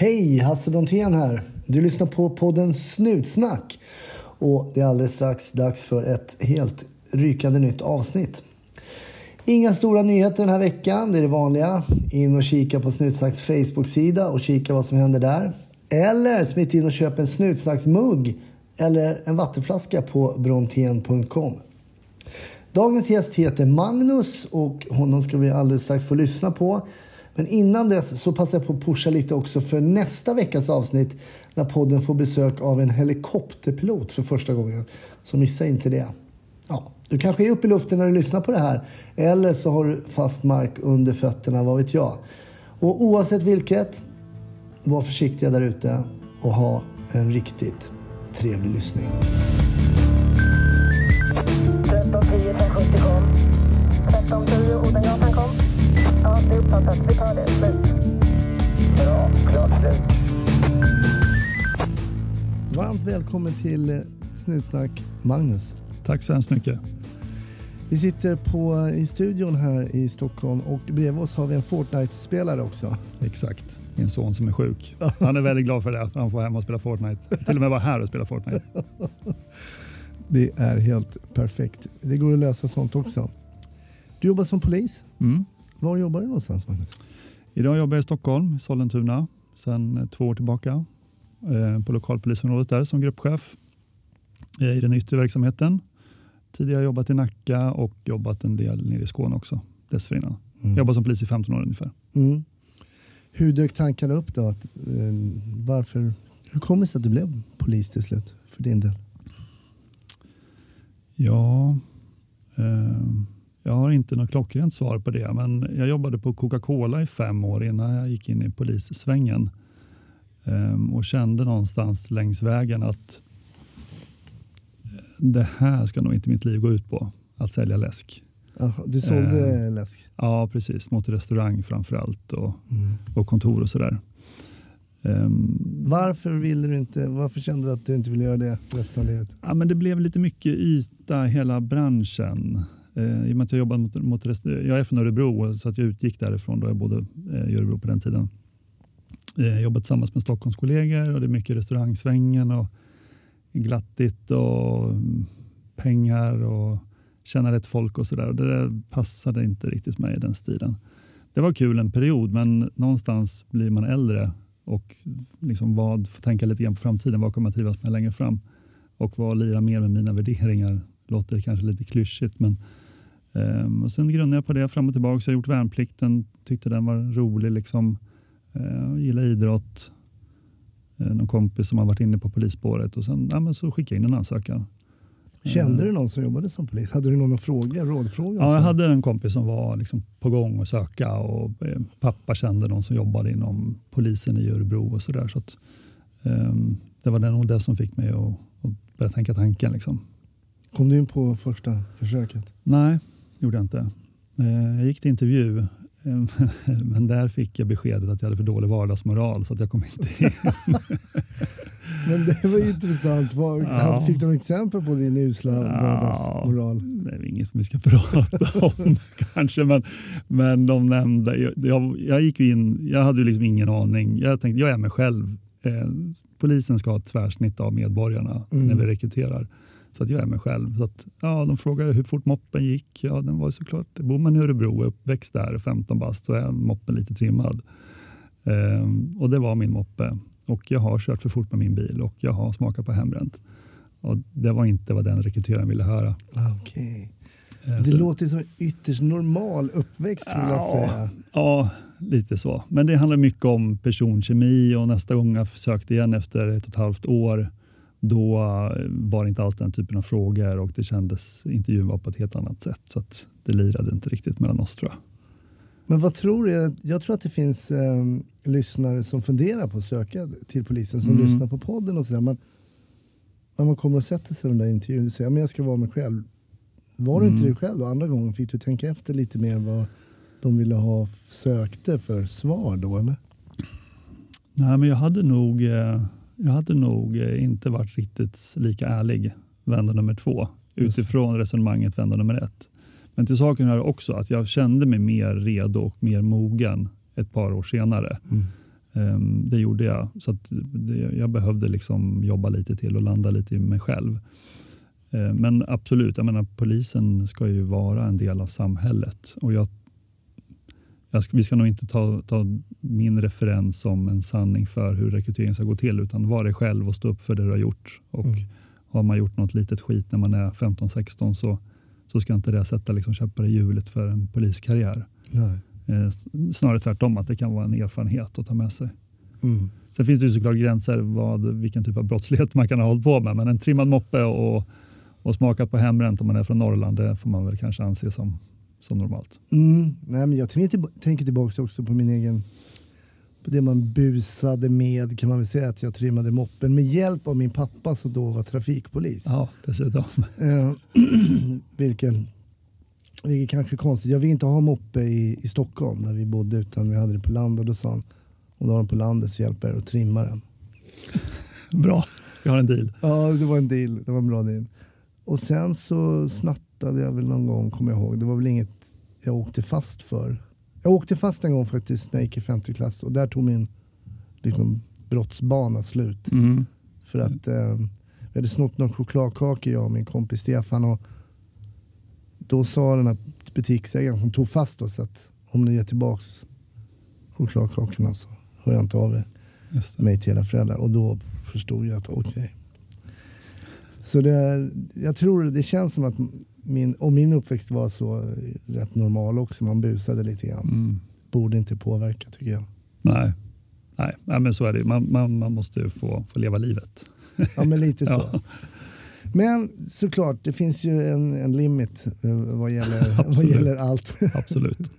Hej, Hasse Brontén här. Du lyssnar på podden Snutsnack. Och det är alldeles strax dags för ett helt rykande nytt avsnitt. Inga stora nyheter den här veckan, det är det vanliga. In och kika på Snutsnacks Facebook-sida och kika vad som händer där. Eller smit in och köp en Snutsnacksmugg eller en vattenflaska på brontén.com. Dagens gäst heter Magnus och honom ska vi alldeles strax få lyssna på. Men innan dess så passar jag på att pusha lite också för nästa veckas avsnitt när podden får besök av en helikopterpilot för första gången. Så missa inte det. Ja, du kanske är uppe i luften när du lyssnar på det här. Eller så har du fast mark under fötterna, vad vet jag. Och oavsett vilket, var försiktiga där ute och ha en riktigt trevlig lyssning. 1310 570 kom. 1310 Odengatan kom. Ja, det är uppfattat. Vi tar det. Slut. Bra. Klart slut. Varmt välkommen till eh, Snutsnack, Magnus. Tack så hemskt mycket. Vi sitter på, i studion här i Stockholm och bredvid oss har vi en Fortnite-spelare också. Exakt. Min son som är sjuk. Han är väldigt glad för det. för Han får hem och spela Fortnite. Till och med vara här och spela Fortnite. Det är helt perfekt. Det går att lösa sånt också. Du jobbar som polis. Mm. Var jobbar du någonstans, Magnus? Idag jobbar jag i Stockholm, i Sollentuna, sedan två år tillbaka. Eh, på lokalpolisområdet där som gruppchef eh, i den yttre verksamheten. Tidigare jobbat i Nacka och jobbat en del nere i Skåne också dessförinnan. Mm. Jobbat som polis i 15 år ungefär. Mm. Hur dök tankarna upp då? Att, eh, varför, hur kommer det sig att du blev polis till slut för din del? Ja, eh, jag har inte något klockrent svar på det, men jag jobbade på Coca-Cola i fem år innan jag gick in i polissvängen eh, och kände någonstans längs vägen att eh, det här ska nog inte mitt liv gå ut på, att sälja läsk. Du sålde läsk? Ja, precis, mot restaurang framför allt och, Mm. och kontor och sådär. Ehm, Varför ville du inte? Varför kände du att du inte ville göra det resten av livet? Ja, men det blev lite mycket yta hela branschen. Eh, I och med att jag jobbade mot, mot rest- jag är från Örebro så att jag utgick därifrån då jag bodde eh, i Örebro på den tiden. Eh, jag tillsammans med Stockholmskollegor och det är mycket restaurangsvängen och glattigt och mm, pengar och känna rätt folk och sådär. Det där passade inte riktigt mig i den stilen. Det var kul en period men någonstans blir man äldre och liksom vad, får tänka lite grann på framtiden. Vad kommer jag trivas med längre fram? Och vad lirar mer med mina värderingar? Låter kanske lite klyschigt men ehm, och sen grundade jag på det fram och tillbaka. Jag har gjort värnplikten, tyckte den var rolig. Liksom. Uh, gillar idrott. Uh, någon kompis som har varit inne på polisspåret och sen ja, men så skickade jag in en ansökan. Kände du någon som jobbade som polis? Hade du någon fråga, rådfråga? Ja, jag hade en kompis som var liksom på gång att söka och eh, pappa kände någon som jobbade inom polisen i Örebro och sådär. Så att, ehm, det var nog det som fick mig att, att börja tänka tanken. Liksom. Kom du in på första försöket? Nej, gjorde jag inte. Eh, jag gick till intervju eh, men där fick jag beskedet att jag hade för dålig vardagsmoral så att jag kom inte in. Men det var ju intressant. Vad, Ja. Fick du några exempel på din usla vardagsmoral? Det är inget som vi ska prata om kanske, men, men de nämnde, jag, jag, gick ju in, jag hade liksom ingen aning. Jag tänkte, jag är mig själv. Eh, polisen ska ha ett tvärsnitt av medborgarna Mm. när vi rekryterar. Så att jag är mig själv. Så att, ja, de frågade hur fort moppen gick. Ja, den var såklart, bor man i Örebro och är uppväxt där, 15 bast, så är moppen lite trimmad. Ehm, och det var min moppe. Och jag har kört för fort med min bil och jag har smakat på hembränt. Och det var inte vad den rekryteraren ville höra. Ah, Okej. Eh, Det så- låter som en ytterst normal uppväxt vill jag Ja. säga. Ja, lite så. Men det handlar mycket om personkemi och nästa gång jag försökte igen efter ett och ett halvt år då var det inte alls den typen av frågor och det kändes, intervjun var på ett helt annat sätt. Så att det lirade inte riktigt mellan oss tror jag. Men vad tror du? Jag tror att det finns eh, lyssnare som funderar på att söka till polisen som Mm. lyssnar på podden och sådär. Men när man kommer och sätter sig i den där intervjun och säger men jag ska vara mig själv. Var du inte Mm. det själv då? Andra gången fick du tänka efter lite mer vad de ville ha sökte för svar då eller? Nej, men jag hade nog, eh, jag hade nog eh, inte varit riktigt lika ärlig vända nummer två Just. utifrån resonemanget vända nummer ett. Men till saken hör också att jag kände mig mer redo och mer mogen ett par år senare. Mm. Ehm, det gjorde jag. Så det, jag behövde liksom jobba lite till och landa lite i mig själv. Ehm, men absolut, jag menar, polisen ska ju vara en del av samhället. Och jag ska, vi ska nog inte ta, ta min referens som en sanning för hur rekrytering ska gå till utan vara dig själv och stå upp för det du har gjort. Och Mm. Har man gjort något litet skit när man är 15-16 så, så ska inte det sätta liksom käppar i hjulet för en poliskarriär. Nej. Eh, snarare tvärtom, att det kan vara en erfarenhet att ta med sig. Mm. Sen finns det ju såklart gränser vad, vilken typ av brottslighet man kan ha hållit på med. Men en trimmad moppe och, och smakat på hembränt om man är från Norrland, det får man väl kanske anse som, som normalt. Mm. Nej, men jag tänker, tillba- tänker tillbaka också på min egen på det man busade med kan man väl säga att jag trimmade moppen med hjälp av min pappa som då var trafikpolis. Ja, dessutom. Eh, vilken, vilket kanske är konstigt. Jag vill inte ha moppe i, i Stockholm där vi bodde utan vi hade det på landet. Och då sa han om du har den på landet så hjälper jag att trimma den. Bra, vi har en deal. Ja, det var en deal. Det var en bra deal. Och sen så snattade jag väl någon gång, kommer jag ihåg. Det var väl inget jag åkte fast för. Jag åkte fast en gång faktiskt när jag gick i femte klass och där tog min liksom, brottsbana slut. Mm. För att eh, vi hade snott några chokladkakor jag och min kompis Stefan och då sa den här butiksägaren som tog fast oss att om ni ger tillbaks chokladkakorna så hör jag inte av er mig till era föräldrar och då förstod jag att okej. Så det, jag tror det känns som att min, och min uppväxt var så rätt normal också. Man busade lite grann. Mm. Borde inte påverka tycker jag. Nej. Nej, nej, men så är det. Man, man, man måste få, få leva livet. Ja men lite så. Ja. Men såklart, det finns ju en, en limit eh, vad gäller, vad gäller allt. Absolut.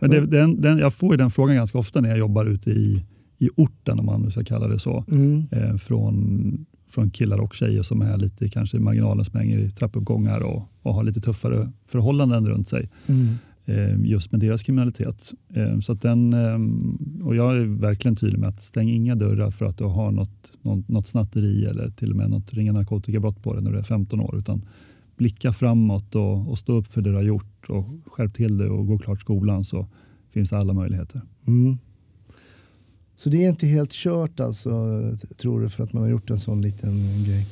Men det, den, den, jag får den frågan ganska ofta när jag jobbar ute i, i orten, om man nu ska kalla det så. Mm. Eh, från, från killar och tjejer som är lite kanske i marginalen, som hänger i trappuppgångar och, och har lite tuffare förhållanden runt sig. Mm. eh, just med deras kriminalitet. Eh, så att den, eh, och jag är verkligen tydlig med att stäng inga dörrar för att du har något, något, något snatteri eller till och med något ringa narkotikabrott på dig när du är 15 år. Utan blicka framåt och, och stå upp för det du har gjort och skärp till dig och gå klart skolan så finns det alla möjligheter. Mm. Så det är inte helt kört alltså, tror du, för att man har gjort en sån liten grej?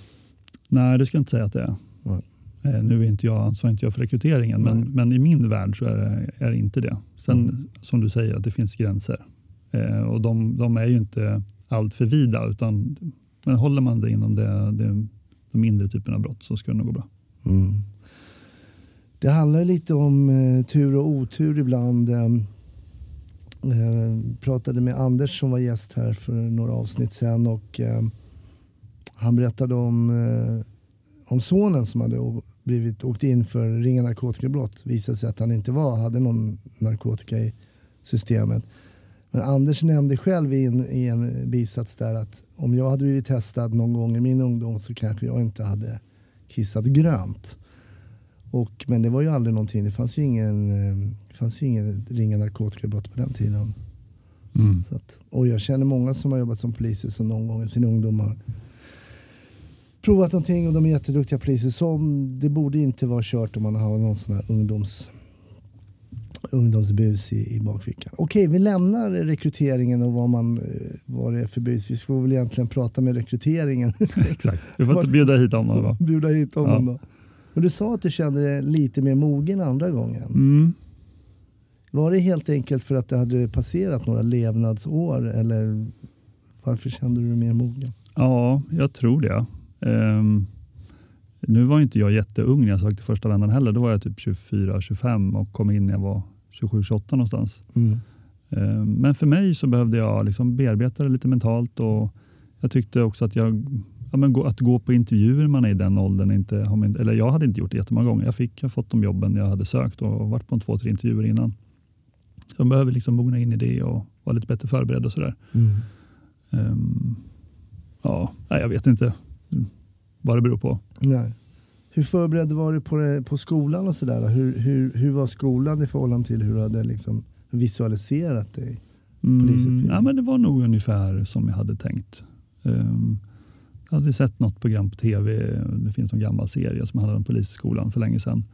Nej, det ska jag inte säga att det är. Nej. Eh, Nu är inte jag, ansvarar inte jag för rekryteringen, men, men i min värld så är det, är det inte det. Sen Mm. som du säger, att det finns gränser. Eh, och de, de är ju inte allt för vida, utan men håller man det inom det, det, de mindre typerna av brott så ska det nog gå bra. Mm. Det handlar lite om eh, tur och otur ibland. Eh, eh, pratade med Anders som var gäst här för några avsnitt sen och eh, han berättade om, eh, om sonen som hade blivit, åkt in för ringa narkotikabrott. Visade sig att han inte var, hade någon narkotika i systemet. Men Anders nämnde själv i en, i en bisats där att om jag hade blivit testad någon gång i min ungdom så kanske jag inte hade kissat grönt. Och, men det var ju aldrig någonting. Det fanns ju ingen, eh, det fanns ju ingen ringa narkotikabrott på den tiden. Så att, och jag känner många som har jobbat som poliser som någon gång i sin ungdom har provat någonting och de är jätteduktiga poliser. Som det borde inte vara kört om man har någon sån här ungdoms, ungdomsbus i, i bakfickan. Okej, vi lämnar rekryteringen och vad, man, eh, vad det är för bus. Vi får väl egentligen prata med rekryteringen. Exakt. Vi får inte bjuda hit honom. Va? Bjuda hit Ja. honom då. Men du sa att du kände dig lite mer mogen andra gången. Mm. Var det helt enkelt för att det hade passerat några levnadsår eller varför kände du dig mer mogen? Ja, jag tror det. Ehm, nu var inte jag jätteung när jag sökte första vändan heller. Då var jag typ 24-25 och kom in när jag var 27-28 någonstans. Mm. Ehm, Men för mig så behövde jag liksom bearbeta det lite mentalt och jag tyckte också att jag Ja, men gå, att gå på intervjuer när man är i den åldern, inte, man- eller jag hade inte gjort det jättemånga gånger. Jag fick jag fått de jobben jag hade sökt och varit på en två, tre intervjuer innan. Så jag behöver liksom mogna in i det och vara lite bättre förberedd och sådär. Mm. Ehm, ja, nej, jag vet inte vad det beror på. Nej. Hur förberedd var du på, det, på skolan och sådär? Hur, hur, hur var skolan i förhållande till hur du hade liksom visualiserat dig? Mm, ja, men det var nog ungefär som jag hade tänkt. Ehm, jag hade sett något program på tv. Det finns någon gammal serie som handlar om polisskolan för länge sedan.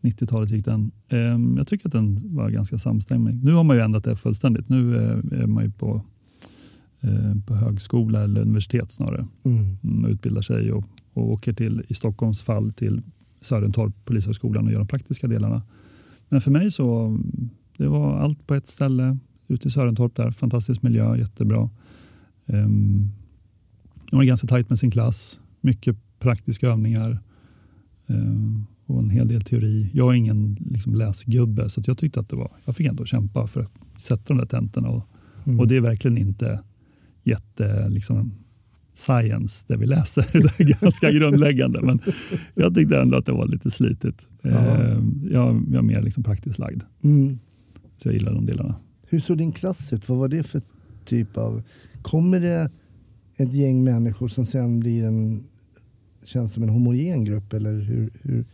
90-talet gick den. Ehm, jag tycker att den var ganska samstämmig. Nu har man ju ändrat det fullständigt. Nu eh, är man ju på på högskola eller universitet snarare. Mm. Mm, utbildar sig och, och åker till, i Stockholms fall till Sörentorp polishögskolan och gör de praktiska delarna. Men för mig så det var allt på ett ställe ute i Sörentorp där. Fantastisk miljö, jättebra. Um, de var ganska tajt med sin klass. Mycket praktiska övningar um, och en hel del teori. Jag är ingen liksom, läsgubbe så jag tyckte att det var, jag fick ändå kämpa för att sätta de där tentorna. Och, Mm. och det är verkligen inte jätte liksom, science det vi läser. Det är ganska grundläggande. Men jag tyckte ändå att det var lite slitigt. Ja. Eh, jag, jag är mer liksom praktiskt lagd. Mm. Så jag gillar de delarna. Hur såg din klass ut? Vad var det för typ av... Kommer det ett gäng människor som sen blir en... Känns som en homogen grupp eller hur, hur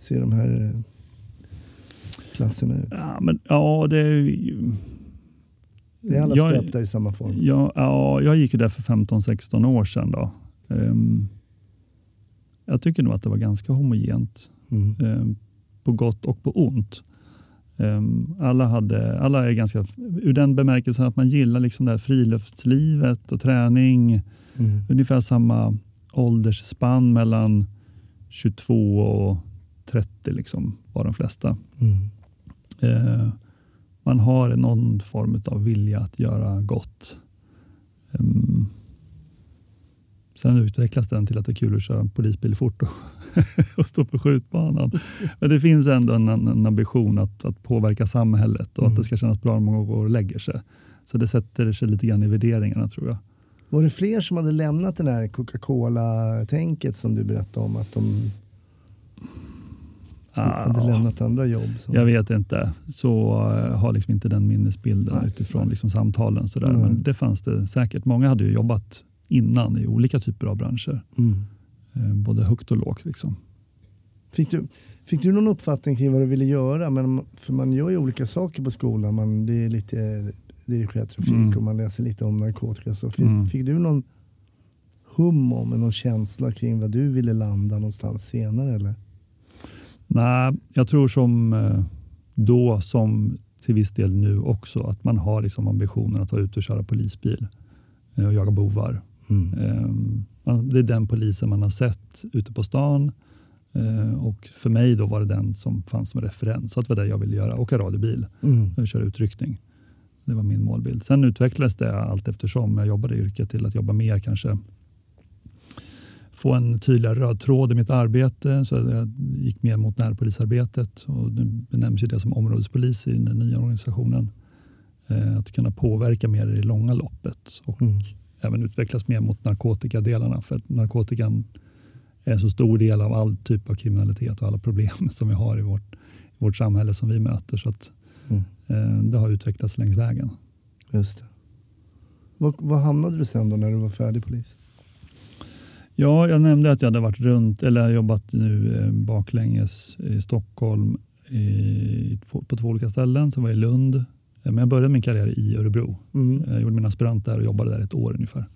ser de här eh, klasserna ut? Ja, men, ja, det är ju- Det är alla jag, stöpta i samma form? ja, ja, jag gick ju där för 15-16 år sedan. Då. Ehm, jag tycker nog att det var ganska homogent. Mm. ehm, på gott och på ont. Ehm, alla, hade, alla är ganska, ur den bemärkelsen att man gillar liksom det här friluftslivet och träning. Mm. Ungefär samma åldersspann mellan 22 och 30 liksom, var de flesta. Mm. Eh, man har någon form av vilja att göra gott. Ehm, sen utvecklas den till att det är kul att köra en polisbil fort och, och stå på skjutbanan. Men det finns ändå en, en ambition att, att påverka samhället och att Mm. det ska kännas bra när man går och lägger sig. Så det sätter sig lite grann i värderingarna tror jag. Var det fler som hade lämnat det här Coca-Cola-tänket som du berättade om? Att de hade Ah, lämnat andra jobb? Som... Jag vet inte. Så eh, har liksom inte den minnesbilden Nej, utifrån nej. liksom samtalen. Sådär. Nej. Men det fanns det säkert. Många hade ju jobbat innan i olika typer av branscher. Mm. Eh, Både högt och lågt. Liksom. Fick, du, fick du någon uppfattning kring vad du ville göra? Men, för man gör ju olika saker på skolan. Man, det är lite dirigerad trafik Mm. och man läser lite om narkotika. Så finns, Mm. Fick du någon hum om, någon känsla kring vad du ville landa någonstans senare? Eller? Nej, jag tror som eh, då som till viss del nu också att man har liksom ambitionen att vara ute och köra polisbil eh, och jaga bovar. Mm. Eh, man- Det är den polisen man har sett ute på stan eh, och för mig då var det den som fanns som referens. Så att det var det jag ville göra, åka radiobil. Mm. och köra utryckning. Det var min målbild. Sen utvecklades det allt eftersom jag jobbade i yrket till att jobba mer kanske få en tydligare röd tråd i mitt arbete. Så jag gick mer mot närpolisarbetet och nu benämns ju det som områdespolis i den nya organisationen. Eh, Att kunna påverka mer i det långa loppet och Mm. även utvecklas mer mot narkotikadelarna. För att narkotikan är en så stor del av all typ av kriminalitet och alla problem som vi har i vårt, i vårt samhälle som vi möter. Så att Mm. Eh, Det har utvecklats längs vägen. Just det. Vad, vad hamnade du sen då när du var färdig polis? Ja, jag nämnde att jag hade varit runt eller jobbat nu eh, baklänges i Stockholm i, på, på två olika ställen. Så var jag i Lund. Eh, Men jag började min karriär i Örebro. Mm. Jag gjorde min aspirant där och jobbade där ett år ungefär.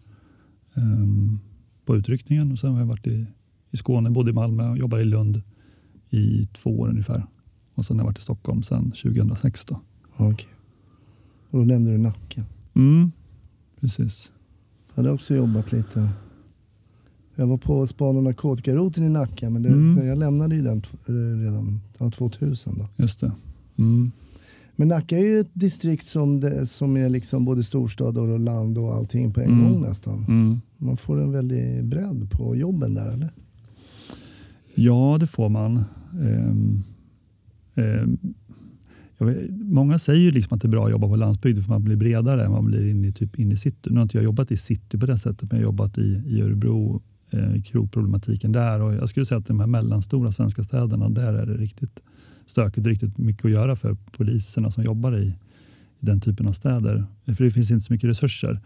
Ehm, på utryckningen och sen har jag varit i, i Skåne, bodde i Malmö och jobbade i Lund i två år ungefär. Och sen har jag varit i Stockholm sedan 2006. Då. Okej. Och då nämnde du Nacka. Mm, precis. Jag hade också jobbat lite. Jag var på span och narkotikaroten i Nacka men det, Mm. jag lämnade ju den redan ja, 2000. Då. Just det. Mm. Men Nacka är ju ett distrikt som, det, som är liksom både storstad och land och allting på en Mm. gång nästan. Mm. Man får en väldig bredd på jobben där eller? Ja, det får man. Ehm, jag vet, många säger ju liksom att det är bra att jobba på landsbygden för man blir bredare. Man blir inne i, typ in i city. Nu har inte jag jobbat i city på det sättet men jag har jobbat i, i Örebro, eh, krogproblematiken där. Och jag skulle säga att de här mellanstora svenska städerna, där är det riktigt stökigt riktigt mycket att göra för poliserna som jobbar i, i den typen av städer. För det finns inte så mycket resurser.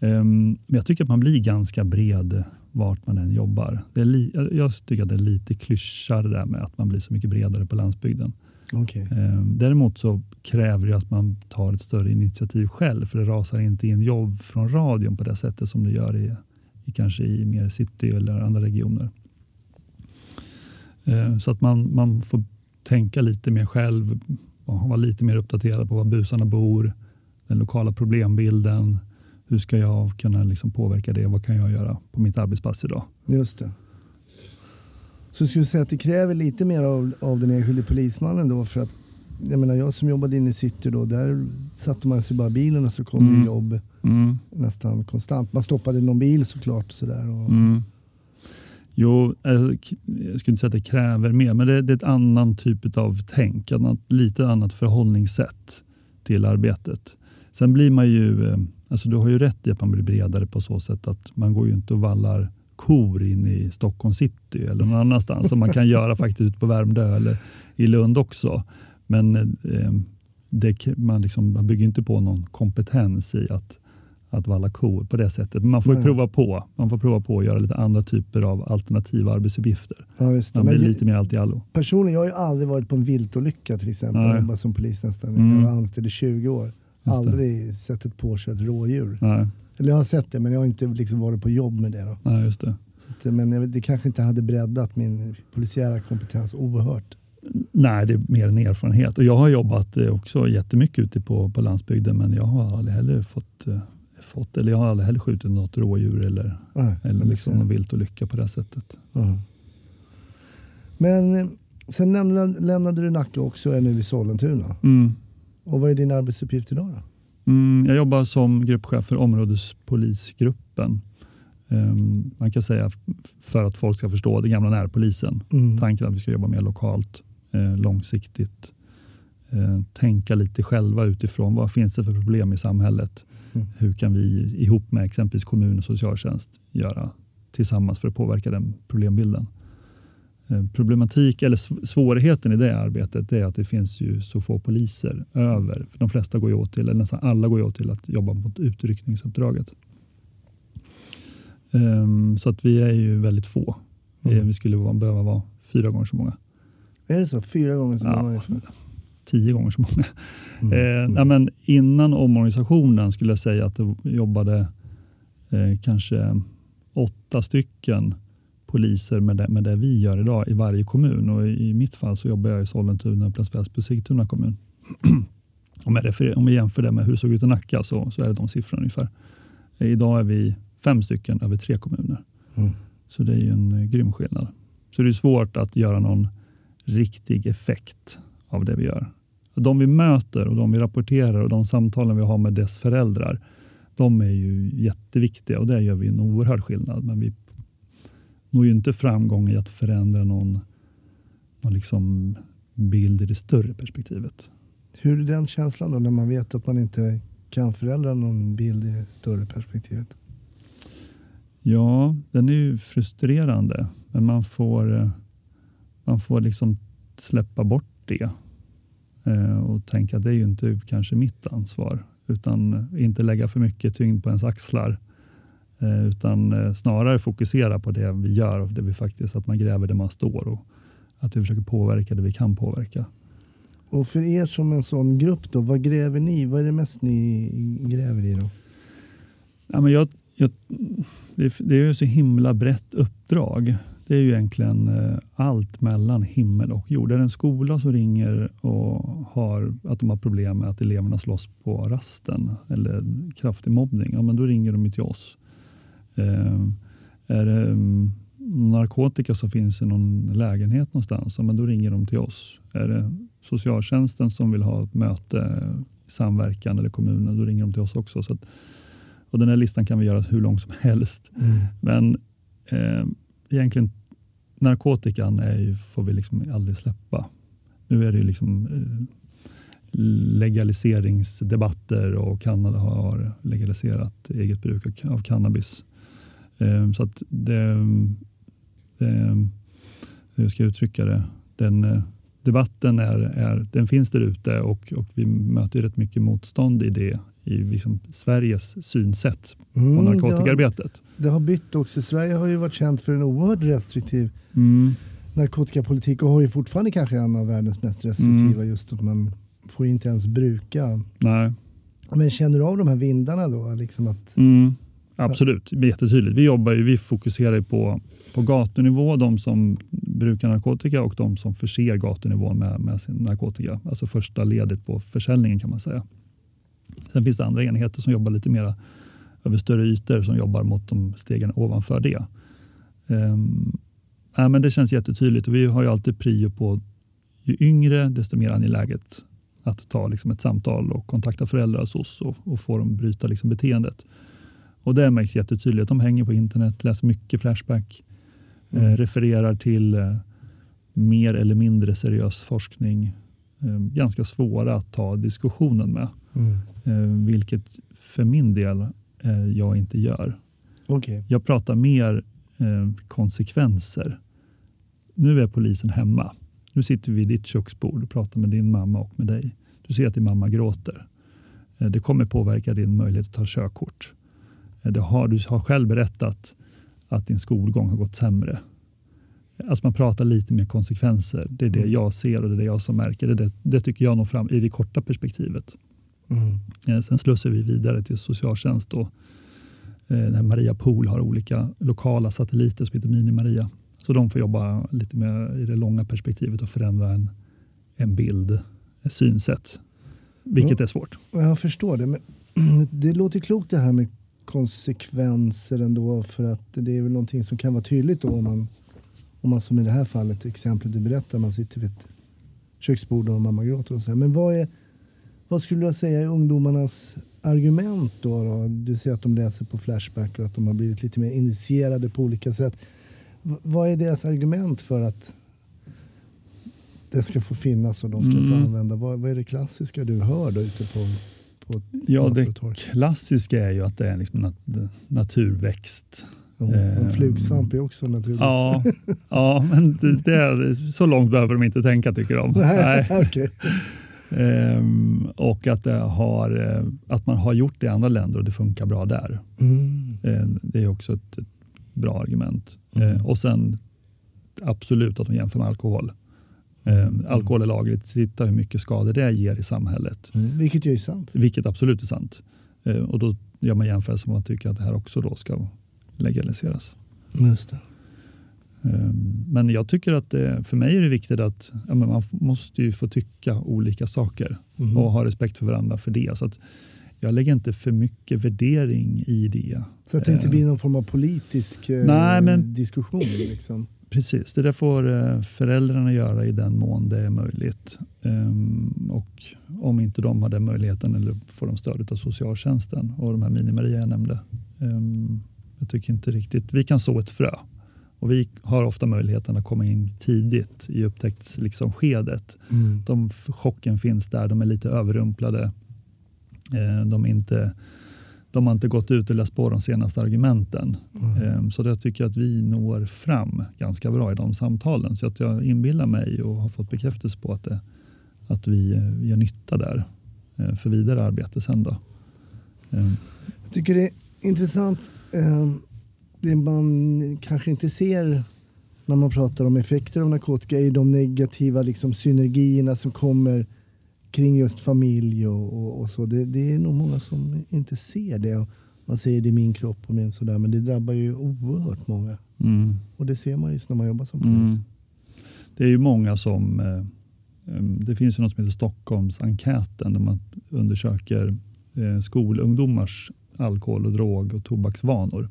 Ehm, Men jag tycker att man blir ganska bred vart man än jobbar. Det är li- jag- tycker att det är lite klyscha det där med att man blir så mycket bredare på landsbygden. Okej. Ehm, Däremot så kräver det att man tar ett större initiativ själv för det rasar inte in jobb från radion på det sättet som det gör i kanske i mer city eller andra regioner. Ehm, Så att man, man får tänka lite mer själv och vara lite mer uppdaterad på var busarna bor, den lokala problembilden, hur ska jag kunna liksom påverka det? Vad kan jag göra på mitt arbetspass idag? Just det. Så skulle säga att det kräver lite mer av, av den enskilde polismannen då för att jag menar jag som jobbade inne i city då, där satte man sig bara i bilen och så kom Mm. det jobb Mm. nästan konstant. Man stoppade någon bil såklart. Sådär, och, Mm. Jo, eh, jag skulle inte säga att det kräver mer, men det, det är ett annan typ av tänk, annat, lite annat förhållningssätt till arbetet. Sen blir man ju, eh, alltså du har ju rätt i att man blir bredare på så sätt att man går ju inte och vallar kor in i Stockholm city eller någon annanstans som man kan göra faktiskt ute på Värmdö eller i Lund också. Men eh, det, man, liksom, man bygger inte på någon kompetens i att att valla kor på det sättet. Men man får prova på. Man får prova på att göra lite andra typer av alternativa arbetsuppgifter. ja. Man blir Men lite mer allt i allo. Personligen, jag har ju aldrig varit på en viltolycka till exempel. Jag jobbar som polis nästan. Mm. Jag var anställd i 20 år. Aldrig sett ett påkört rådjur. Nej, Eller jag har sett det men jag har inte liksom varit på jobb med det. Då. nej just det. Så att, men det kanske inte hade breddat min polisiära kompetens oerhört. Nej, det är mer en erfarenhet. Och jag har jobbat eh, också jättemycket ute på, på landsbygden men jag har aldrig heller fått, eh, fått eller jag har aldrig heller skjutit något rådjur eller, Nej, eller liksom någon vilt olycka på det sättet. Ja. Men eh, sen lämnade, lämnade du Nacka också och är nu i Sollentuna. Mm. Och vad är din arbetsuppgift idag då? Mm, jag jobbar som gruppchef för områdespolisgruppen. Ehm, man kan säga för att folk ska förstå den gamla närpolisen. Mm. Tanken att vi ska jobba mer lokalt, eh, långsiktigt. Eh, tänka lite själva utifrån vad finns det för problem i samhället. Mm. Hur kan vi ihop med exempelvis kommun och socialtjänst göra tillsammans för att påverka den problembilden. Eh, problematik eller sv- svårigheten i det arbetet är att det finns ju så få poliser över. För de flesta går ju åt till, eller nästan alla går ju åt till att jobba mot utryckningsuppdraget. Ehm, så att vi är ju väldigt få. Vi- Mm. Vi skulle behöva vara fyra gånger så många. Är det så? Fyra gånger så många? Tio gånger så många. Mm. Eh, nej, men innan omorganisationen skulle jag säga att det jobbade eh, kanske åtta stycken poliser med det, med det vi gör idag i varje kommun. Och i, I mitt fall så jobbar jag i Sollentuna, Upplands Väsby, Sigtuna kommun. om, jag referer, om jag jämför det med hur det såg ut i Nacka så, så är det de siffrorna ungefär. Eh, idag är vi fem stycken över tre kommuner. Mm. Så det är ju en eh, grym skillnad. Så det är svårt att göra någon riktig effekt av det vi gör. De vi möter och de vi rapporterar och de samtalen vi har med dess föräldrar, de är ju jätteviktiga och där gör vi en oerhörd skillnad. Men vi når ju inte framgång i att förändra någon, någon liksom bild i det större perspektivet. Hur är den känslan då när man vet att man inte kan förändra någon bild i det större perspektivet? Ja, den är ju frustrerande, men man får, man får liksom släppa bort det och tänka att det är ju inte kanske mitt ansvar, utan inte lägga för mycket tyngd på ens axlar, eh, utan eh, snarare fokusera på det vi gör och det vi faktiskt, att man gräver där man står och att vi försöker påverka det vi kan påverka. Och för er som en sån grupp då, vad gräver ni? Vad är det mest ni gräver i då? Ja, men jag, jag, det, är- det är ju så himla brett uppdrag. Det är ju egentligen eh, allt mellan himmel och jord. Är det en skola som ringer och har att de har problem med att eleverna slåss på rasten eller kraftig mobbning, ja, men då ringer de ju till oss. Eh, är det mm, narkotika som finns i någon lägenhet någonstans, ja, men då ringer de till oss. Är det socialtjänsten som vill ha ett möte, samverkan eller kommunen, då ringer de till oss också. Så att, och den här listan kan vi göra hur lång som helst. Men eh, egentligen narkotikan är ju, får vi liksom aldrig släppa. Nu är det ju liksom eh, legaliseringsdebatter och Kanada har legaliserat eget bruk av- cannabis. Ehm, så att det, det, hur ska jag uttrycka det? Den, eh, debatten är, är, den finns där ute och, och vi möter rätt mycket motstånd i det i liksom Sveriges synsätt på Mm, det, har, narkotikaarbetet. det har bytt också. Sverige har ju varit känt för en oerhört restriktiv Mm. narkotikapolitik och har ju fortfarande kanske en av världens mest restriktiva Mm. just att man får inte ens bruka. Nej. Men känner du av de här vindarna då? Liksom att, Mm. Absolut, det jättetydligt. Vi, jobbar ju, vi fokuserar ju på, på gatunivå, de som brukar narkotika och de som förser gatunivån med, med sin narkotika. Alltså första ledet på försäljningen kan man säga. Sen finns det andra enheter som jobbar lite mer över större ytor som jobbar mot de stegen ovanför det. Ehm, um, ja, men det känns jättetydligt och vi har ju alltid prio på ju yngre desto mer angeläget att ta liksom ett samtal och kontakta föräldrar hos oss och, och få dem bryta liksom beteendet. Och det märks jättetydligt. De hänger på internet, läser mycket Flashback, mm. refererar till eh, mer eller mindre seriös forskning. Eh, ganska svåra att ta diskussionen med. Mm. Vilket för min del jag inte gör. Okay. Jag pratar mer konsekvenser. Nu är polisen hemma. Nu sitter vi vid ditt köksbord och pratar med din mamma och med dig. Du ser att din mamma gråter. Det kommer påverka din möjlighet att ta körkort. Det har, du har själv berättat att din skolgång har gått sämre. Alltså man pratar lite mer konsekvenser. Det är det mm. jag ser och det är det jag som märker. Det, det, det tycker jag når fram i det korta perspektivet. Mm. Eh, sen slussar vi vidare till socialtjänst. Och, eh, Maria Pool har olika lokala satelliter som heter Mini-Maria. Så de får jobba lite mer i det långa perspektivet och förändra en, en bild, ett synsätt. Vilket ja, är svårt. Jag förstår det. Men det låter klokt det här med konsekvenser ändå för att det är väl någonting som kan vara tydligt då om man, om man som i det här fallet, exemplet du berättar, man sitter vid ett köksbord och mamma gråter och så. Men vad, är, vad skulle du säga är ungdomarnas argument då, då? Du ser att de läser på Flashback och att de har blivit lite mer initierade på olika sätt. V vad är deras argument för att det ska få finnas och de ska mm. få använda? Vad, vad, är det klassiska du hör då ute på ja, det klassiska är ju att det är liksom nat naturväxt. Ja, en flugsvamp är också naturligt. Ja, ja men det, det är, så långt behöver de inte tänka tycker de. Nej, okay. ehm, och att, har, eh, att man har gjort det i andra länder och det funkar bra där. Mm. Ehm, det är också ett, ett bra argument. Mm. Ehm, och sen absolut att de jämför med alkohol. Eh, alkohol är lagligt. Titta hur mycket skador det ger i samhället. Mm, vilket ju är sant. Vilket absolut är sant. Eh, och då gör man jämförelser med att tycka att det här också då ska legaliseras. Just det. Eh, men jag tycker att det, för mig är det viktigt att ja, man måste ju få tycka olika saker mm. och ha respekt för varandra för det. Så att jag lägger inte för mycket värdering i det. Så att det inte blir någon form av politisk Nej, men, diskussion? Liksom. Precis, det där får eh, föräldrarna göra i den mån det är möjligt. Ehm, och om inte de har den möjligheten eller får de stöd av socialtjänsten och de här mini-Maria jag nämnde. Ehm, jag tycker inte riktigt, vi kan så ett frö och vi har ofta möjligheten att komma in tidigt i upptäcktsskedet. Liksom, mm. De, chocken finns där, de är lite överrumplade. Ehm, de är inte de har inte gått ut och läst på de senaste argumenten. Mm. Så jag tycker att vi når fram ganska bra i de samtalen. Så att jag inbillar mig och har fått bekräftelse på att, det, att vi, vi gör nytta där eh, för vidare arbete sen. Då. Ehm. Jag tycker det är intressant. Ehm, det man kanske inte ser när man pratar om effekter av narkotika är de negativa liksom, synergierna som kommer kring just familj och, och, och så. Det, det, är nog många som inte ser det. Man säger det är min kropp och min sådär men det drabbar ju oerhört många. Mm. Och det ser man ju när man jobbar som polis. Mm. Det är ju många som eh, det finns ju något som heter Stockholmsenkäten där man undersöker eh, skolungdomars alkohol och drog och tobaksvanor.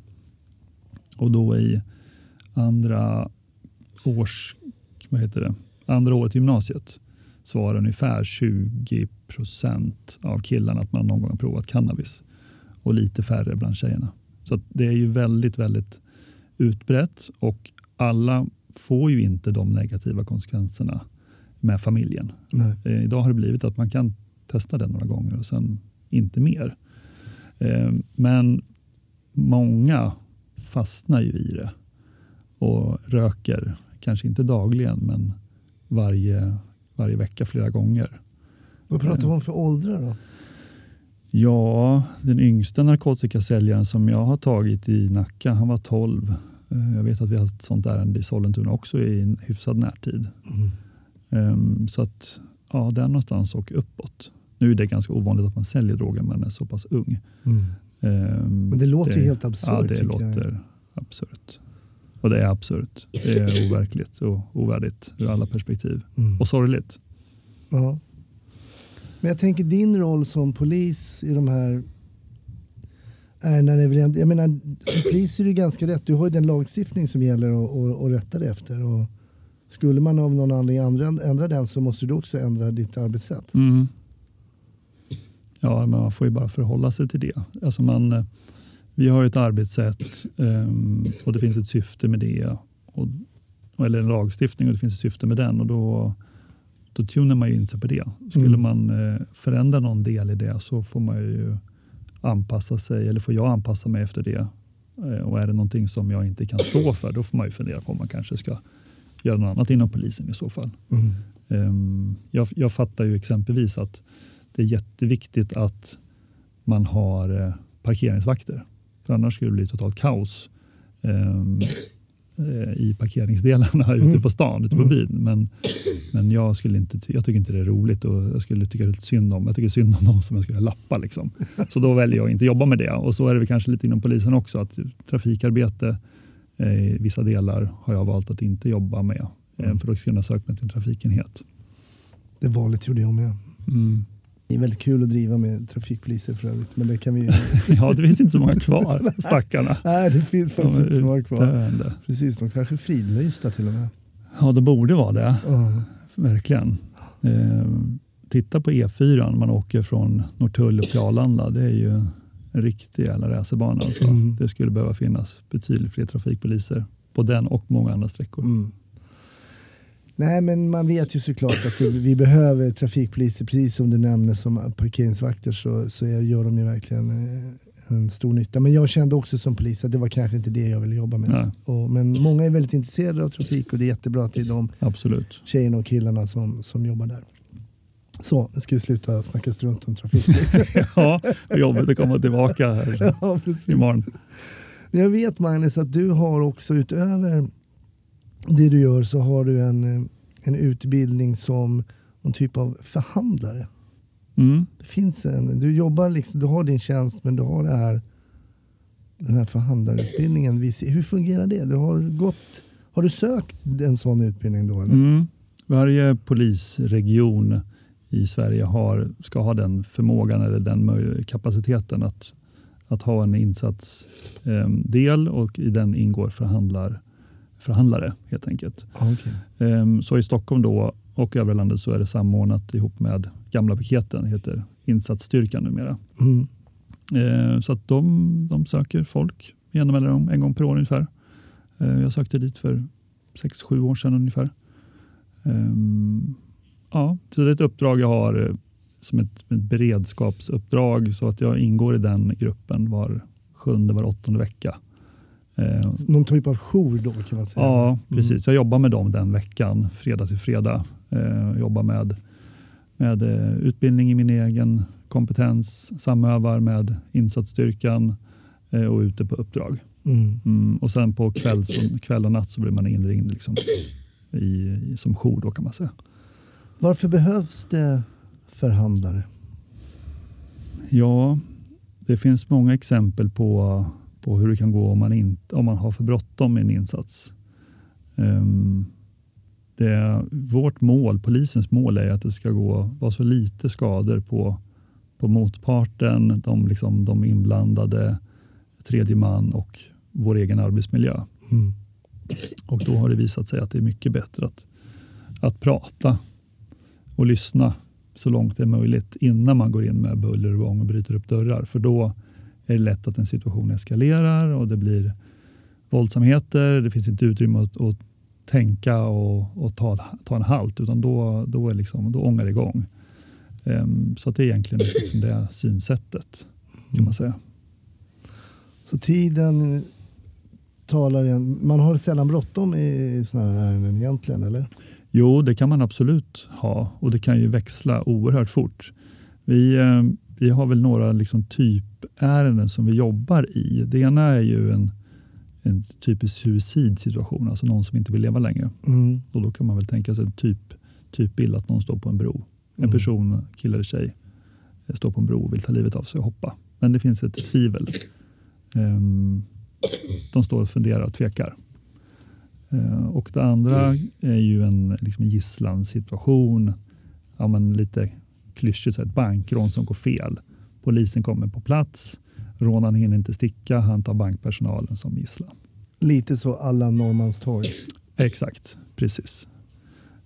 Och då i andra års, vad heter det, andra året i gymnasiet svarar ungefär 20 procent av killarna att man någon gång har provat cannabis och lite färre bland tjejerna. Så det är ju väldigt, väldigt utbrett och alla får ju inte de negativa konsekvenserna med familjen. Eh, idag har det blivit att man kan testa det några gånger och sen inte mer. Eh, men många fastnar ju i det och röker, kanske inte dagligen men varje varje vecka flera gånger. Vad pratar vi om för åldrar då? Ja, den yngsta narkotikasäljaren som jag har tagit i Nacka, han var 12. Eh, jag vet att vi har ett sånt ärende i Sollentuna också i en hyfsad närtid. Mm. Um, så att ja, där någonstans och uppåt. Nu är det ganska ovanligt att man säljer droger när man är så pass ung. Mm. Um, Men det låter ju helt absurt. Ja, det låter jag. absurt. Och det är absurt. Det är overkligt och ovärdigt ur alla perspektiv. Mm. Och sorgligt. Ja. Men jag tänker din roll som polis i de här är när det blir, en- jag menar, som polis är det ganska rätt. Du har ju den lagstiftning som gäller och, och, och rätta dig efter. Och skulle man av någon anledning ändra, ändra den så måste du också ändra ditt arbetssätt. Mm. Ja, men man får ju bara förhålla sig till det. Alltså man, eh, vi har ju ett arbetssätt ehm, och det finns ett syfte med det. Och, eller en lagstiftning och det finns ett syfte med den. Och då, då tunar man ju in sig på det. Skulle Mm. man eh, förändra någon del i det så får man ju anpassa sig, eller får jag anpassa mig efter det. Eh, och är det någonting som jag inte kan stå för, då får man ju fundera på om man kanske ska göra något annat inom polisen i så fall. Mm. Ehm, Jag, jag fattar ju exempelvis att det är jätteviktigt att man har eh, parkeringsvakter. För annars skulle det bli totalt kaos ehm, eh, i parkeringsdelarna ute Mm. på stan, ute på byn. Men, men jag, skulle inte, jag tycker inte det är roligt och jag skulle tycka lite synd om. Jag tycker synd om dem som jag skulle lappa. Liksom. Så då väljer jag att inte jobba med det. Och så är det kanske lite inom polisen också. Att trafikarbete eh, i vissa delar har jag valt att inte jobba med. eh, Mm. För då skulle jag söka mig till en trafikenhet. Det valet gjorde jag med. Mm. Det är väldigt kul att driva med trafikpoliser för övrigt. Men det kan vi. Ja, det finns inte så många kvar, stackarna. Nej, det finns faktiskt De inte så många kvar. utdöende. Precis, de kanske är fridlysta till och med. Ja, det borde vara det. Ja. Verkligen. Eh, titta på E4, man åker från Norrtull upp till Arlanda. Det är ju en riktig jävla racerbana. Alltså. Mm. Det skulle behöva finnas betydligt fler trafikpoliser på den och många andra sträckor. Mm. Nej, men man vet ju såklart att det, vi behöver trafikpoliser, precis som du nämner som parkeringsvakter så, så är, gör de ju verkligen eh, en stor nytta. Men jag kände också som polis att det var kanske inte det jag ville jobba med. Och, men många är väldigt intresserade av trafik och det är jättebra att det är de absolut. tjejerna och killarna som, som jobbar där. Så, nu ska vi sluta snacka strunt om trafikpoliser. Ja, jobbigt att komma tillbaka här ja, precis. imorgon. Jag vet Magnus att du har också utöver det du gör så har du en, eh, en utbildning som någon typ av förhandlare. Mm. Det finns en, du jobbar liksom, du har din tjänst men du har det här, den här förhandlarutbildningen. Hur fungerar det? Du har, gått, har du sökt en sån utbildning då? Eller? Mm. Varje polisregion i Sverige har, ska ha den förmågan eller den kapaciteten att, att ha en insatsdel och i den ingår förhandlar, förhandlare helt enkelt. Ja, okej. Ehm, Så i Stockholm då och övriga landet så är det samordnat ihop med gamla piketen, heter insatsstyrkan numera. Mm. Ehm, Så att de, de söker folk genom eller om en gång per år ungefär. Ehm, Jag sökte dit för sex sju år sedan ungefär. Ja, så det är ett uppdrag jag har eh, som ett, ett beredskapsuppdrag så att jag ingår i den gruppen var sjunde, var åttonde vecka. Ehm, Någon typ av jour då kan man säga. Ja, Mm. precis. Jag jobbar med dem den veckan, fredag till fredag. Eh, jobbar med, med eh, utbildning i min egen kompetens, samövar med insatsstyrkan eh, och ute på uppdrag. Mm. Mm, och sen på kväll, kväll och natt så blir man inringd liksom, i, i, som jour då kan man säga. Varför behövs det förhandlare? Ja, det finns många exempel på, på hur det kan gå om man, inte, om man har för bråttom med en insats. Ehm, det, vårt mål, polisens mål är att det ska gå, vara så lite skador på, på motparten, de, liksom, de inblandade, tredje man och vår egen arbetsmiljö. Mm. Och då har det visat sig att det är mycket bättre att, att prata och lyssna så långt det är möjligt innan man går in med buller och bång och bryter upp dörrar. För då är det lätt att en situation eskalerar och det blir våldsamheter. Det finns inte utrymme att, att tänka och, och ta, ta en halt utan då, då, är liksom, då ångar det igång. Ehm, så att det är egentligen utifrån det synsättet kan man säga. Så tiden talar igen. Man har sällan bråttom i sådana här ärenden egentligen, eller? Jo, det kan man absolut ha och det kan ju växla oerhört fort. Vi, eh, vi har väl några liksom typärenden som vi jobbar i. Det ena är ju en, en typisk suicidsituation, alltså någon som inte vill leva längre. Mm. Och då kan man väl tänka sig en typ, typbild att någon står på en bro. En Mm. person, kille eller tjej, eh, står på en bro och vill ta livet av sig och hoppa. Men det finns ett tvivel. Ehm, de står och funderar och tvekar. Eh, och det andra är ju en liksom gisslansituation. Ja, men lite klyschigt, ett bankrån som går fel. Polisen kommer på plats, rånaren hinner inte sticka, han tar bankpersonalen som gisslan. Lite så alla Norrmalmstorg. Exakt, precis.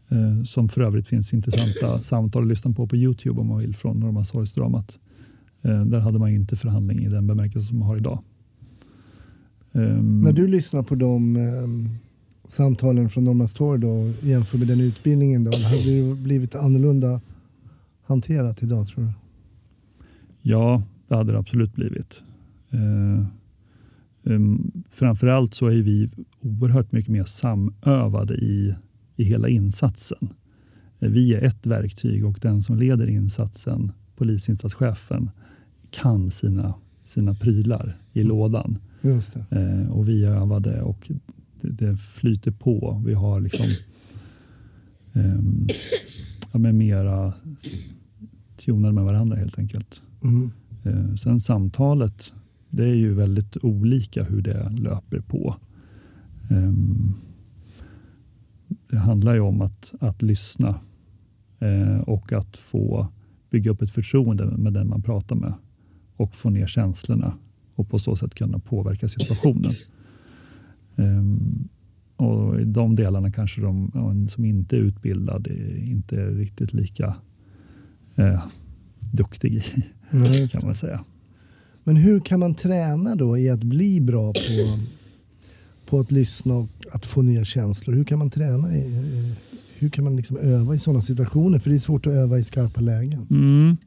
Eh, som för övrigt finns intressanta samtal att lyssna på på Youtube om man vill från Norrmalmstorgsdramat. Eh, där hade man inte förhandling i den bemärkelse som man har idag. Ehm, När du lyssnar på de eh, samtalen från Norrmalmstorg då jämför med den utbildningen då, hade det blivit annorlunda hanterat idag tror du? Ja, det hade det absolut blivit. Eh, um, framförallt så är vi oerhört mycket mer samövade i, i hela insatsen. Eh, vi är ett verktyg och den som leder insatsen, polisinsatschefen, kan sina, sina prylar i lådan. Just. Eh, och vi är övade och det, det flyter på. Vi har liksom ehm, ja, men mera tunade med varandra helt enkelt. Mm. Eh, sen samtalet, det är ju väldigt olika hur det löper på. Ehm, det handlar ju om att, att lyssna eh, och att få bygga upp ett förtroende med den man pratar med och få ner känslorna och på så sätt kunna påverka situationen. Ehm, och I de delarna kanske de ja, som inte är utbildad är inte är riktigt lika eh, duktig i Ja, kan man säga. Men hur kan man träna då i att bli bra på, på att lyssna och att få ner känslor? Hur kan man träna? I, hur kan man liksom öva i sådana situationer? För det är svårt att öva i skarpa lägen. Mm.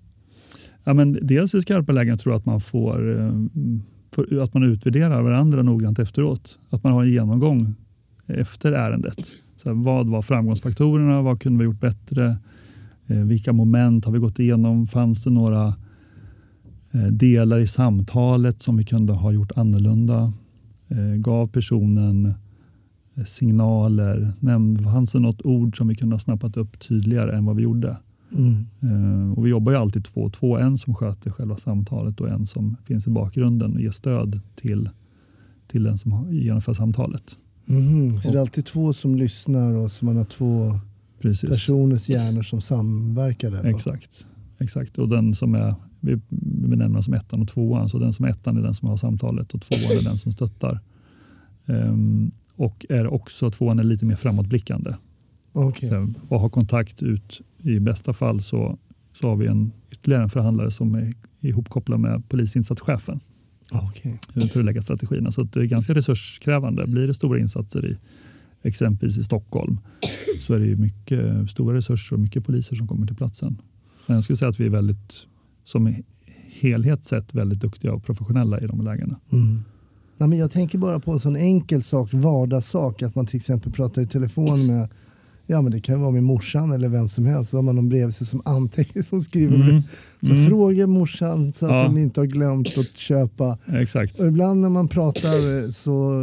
Ja, men dels i skarpa lägen tror jag att man får, eh, att man utvärderar varandra noggrant efteråt. Att man har en genomgång efter ärendet. Så här, vad var framgångsfaktorerna? Vad kunde vi gjort bättre? Eh, vilka moment har vi gått igenom? Fanns det några eh, delar i samtalet som vi kunde ha gjort annorlunda? Eh, gav personen signaler? Fanns det något ord som vi kunde ha snappat upp tydligare än vad vi gjorde? Mm. Och vi jobbar ju alltid två och två. En som sköter själva samtalet och en som finns i bakgrunden och ger stöd till, till den som genomför samtalet. Mhm. Så det är alltid två som lyssnar och så man har två Precis. personers hjärnor som samverkar där. då. Exakt. Exakt. Och den som är, vi benämner den som ettan och tvåan. Så den som är ettan är den som har samtalet och tvåan är den som stöttar. Ehm, och är också tvåan är lite mer framåtblickande. Okej. Så, och har kontakt ut. I bästa fall så, så har vi en ytterligare en förhandlare som är ihopkopplad med polisinsatschefen. Okej. för att lägga strategierna. Så det är ganska resurskrävande. Blir det stora insatser i exempelvis i Stockholm så är det ju mycket stora resurser och mycket poliser som kommer till platsen. Men jag skulle säga att vi är väldigt, som helhet sett, väldigt duktiga och professionella i de lägena. Mm. Nej, men jag tänker bara på en sån enkel sak, vardagssak, att man till exempel pratar i telefon med Ja men det kan vara med morsan eller vem som helst. Så har man någon bredvid sig som antecknar som skriver. Mm. Så Mm. fråga morsan så att Ja. hon inte har glömt att köpa. Exakt. Och ibland när man pratar så,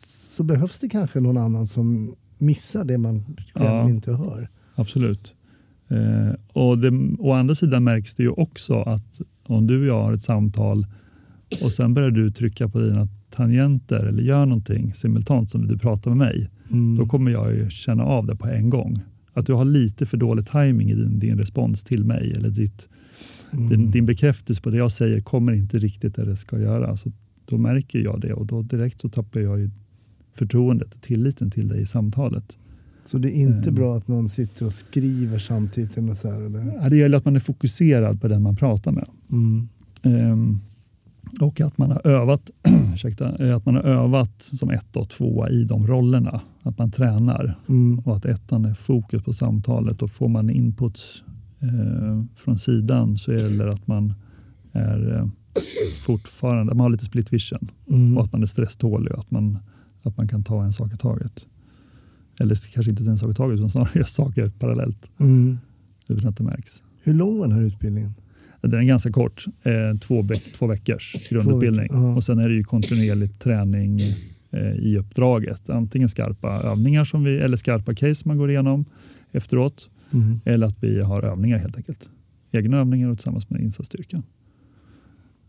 så behövs det kanske någon annan som missar det man Ja. inte hör. Absolut. Eh, och det, å andra sidan märks det ju också att om du och jag har ett samtal och sen börjar du trycka på dina tangenter eller gör någonting simultant som du pratar med mig. Mm. Då kommer jag ju känna av det på en gång. Att du har lite för dålig timing i din, din respons till mig eller ditt, Mm. din, din bekräftelse på det jag säger kommer inte riktigt där det ska göra. Så då märker jag det och då direkt så tappar jag ju förtroendet och tilliten till dig i samtalet. Så det är inte Mm. bra att någon sitter och skriver samtidigt. Eller så här, eller? Ja, Det gäller att man är fokuserad på den man pratar med. Mm. Ehm, och att man har övat ursäkta, eh, att man har övat som ett och tvåa i de rollerna. Att man tränar Mm. och att ettan är fokus på samtalet och får man inputs eh, från sidan så gäller det att man är eh, fortfarande, man har lite split vision Mm. och att man är stresstålig och att man, att man kan ta en sak i taget. Eller kanske inte en sak i taget utan snarare göra saker parallellt Mm. utan att det märks. Hur lång var den här utbildningen? Den är ganska kort, eh, två, veck, två veckors grundutbildning. veckor, ja. Och sen är det ju kontinuerlig träning eh, i uppdraget. Antingen skarpa övningar som vi, eller skarpa case man går igenom efteråt. Mm. Eller att vi har övningar helt enkelt. Egna övningar och tillsammans med insatsstyrkan.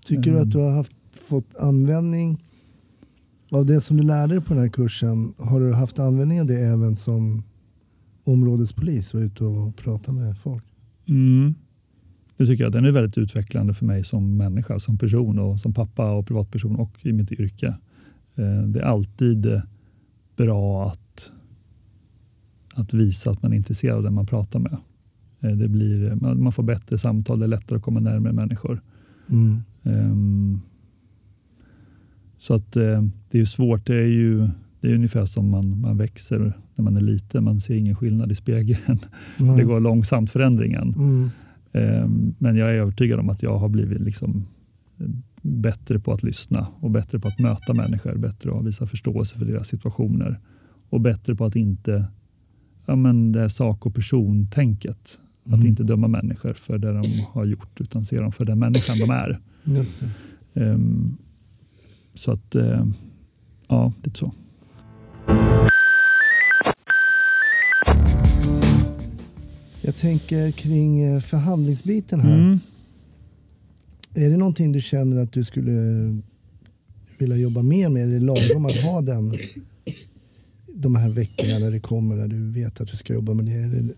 Tycker du att du har haft, fått användning av det som du lärde dig på den här kursen? Har du haft användning av det även som områdespolis och ute och prata med folk? Mm. det tycker jag den är väldigt utvecklande för mig som människa, som person och som pappa och privatperson och i mitt yrke. Eh, det är alltid bra att, att visa att man är intresserad av den man pratar med. Eh, det blir, man får bättre samtal, det är lättare att komma närmare människor. Mm. Um, så att uh, det är svårt. Det är ju det är ungefär som man, man växer när man är liten. Man ser ingen skillnad i spegeln. Mm. Det går långsamt förändringen. Mm. Um, men jag är övertygad om att jag har blivit liksom bättre på att lyssna och bättre på att möta människor. Bättre att visa förståelse för deras situationer och bättre på att inte ja, men det sak och person-tänket. Att inte döma människor för det de har gjort utan se dem för den människan de är. Um, så att, uh, ja, lite så. Jag tänker kring eh, förhandlingsbiten här. Mm. Är det någonting du känner att du skulle vilja jobba mer med? Är det lagom att ha den de här veckorna när det kommer där du vet att du ska jobba med det? Eller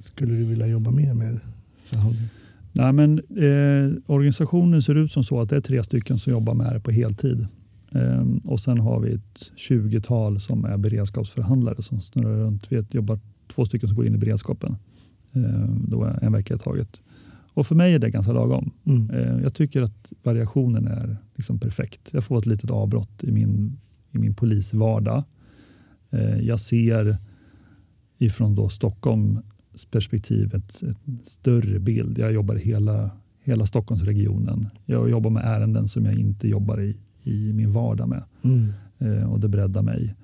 skulle du vilja jobba mer med förhandling? Nej, men, eh, organisationen ser ut som så att det är tre stycken som jobbar med det på heltid. Eh, och sen har vi ett 20-tal som är beredskapsförhandlare som snurrar runt. Vi jobbar två stycken som går in i beredskapen. Eh, då en vecka i taget. Och för mig är det ganska lagom. Mm. Eh, jag tycker att variationen är liksom perfekt. Jag får ett litet avbrott i min, i min polisvardag. Eh, jag ser ifrån då Stockholms perspektiv ett, ett större bild. Jag jobbar i hela, hela Stockholmsregionen. Jag jobbar med ärenden som jag inte jobbar i, i min vardag med. Mm. Eh, och det breddar mig.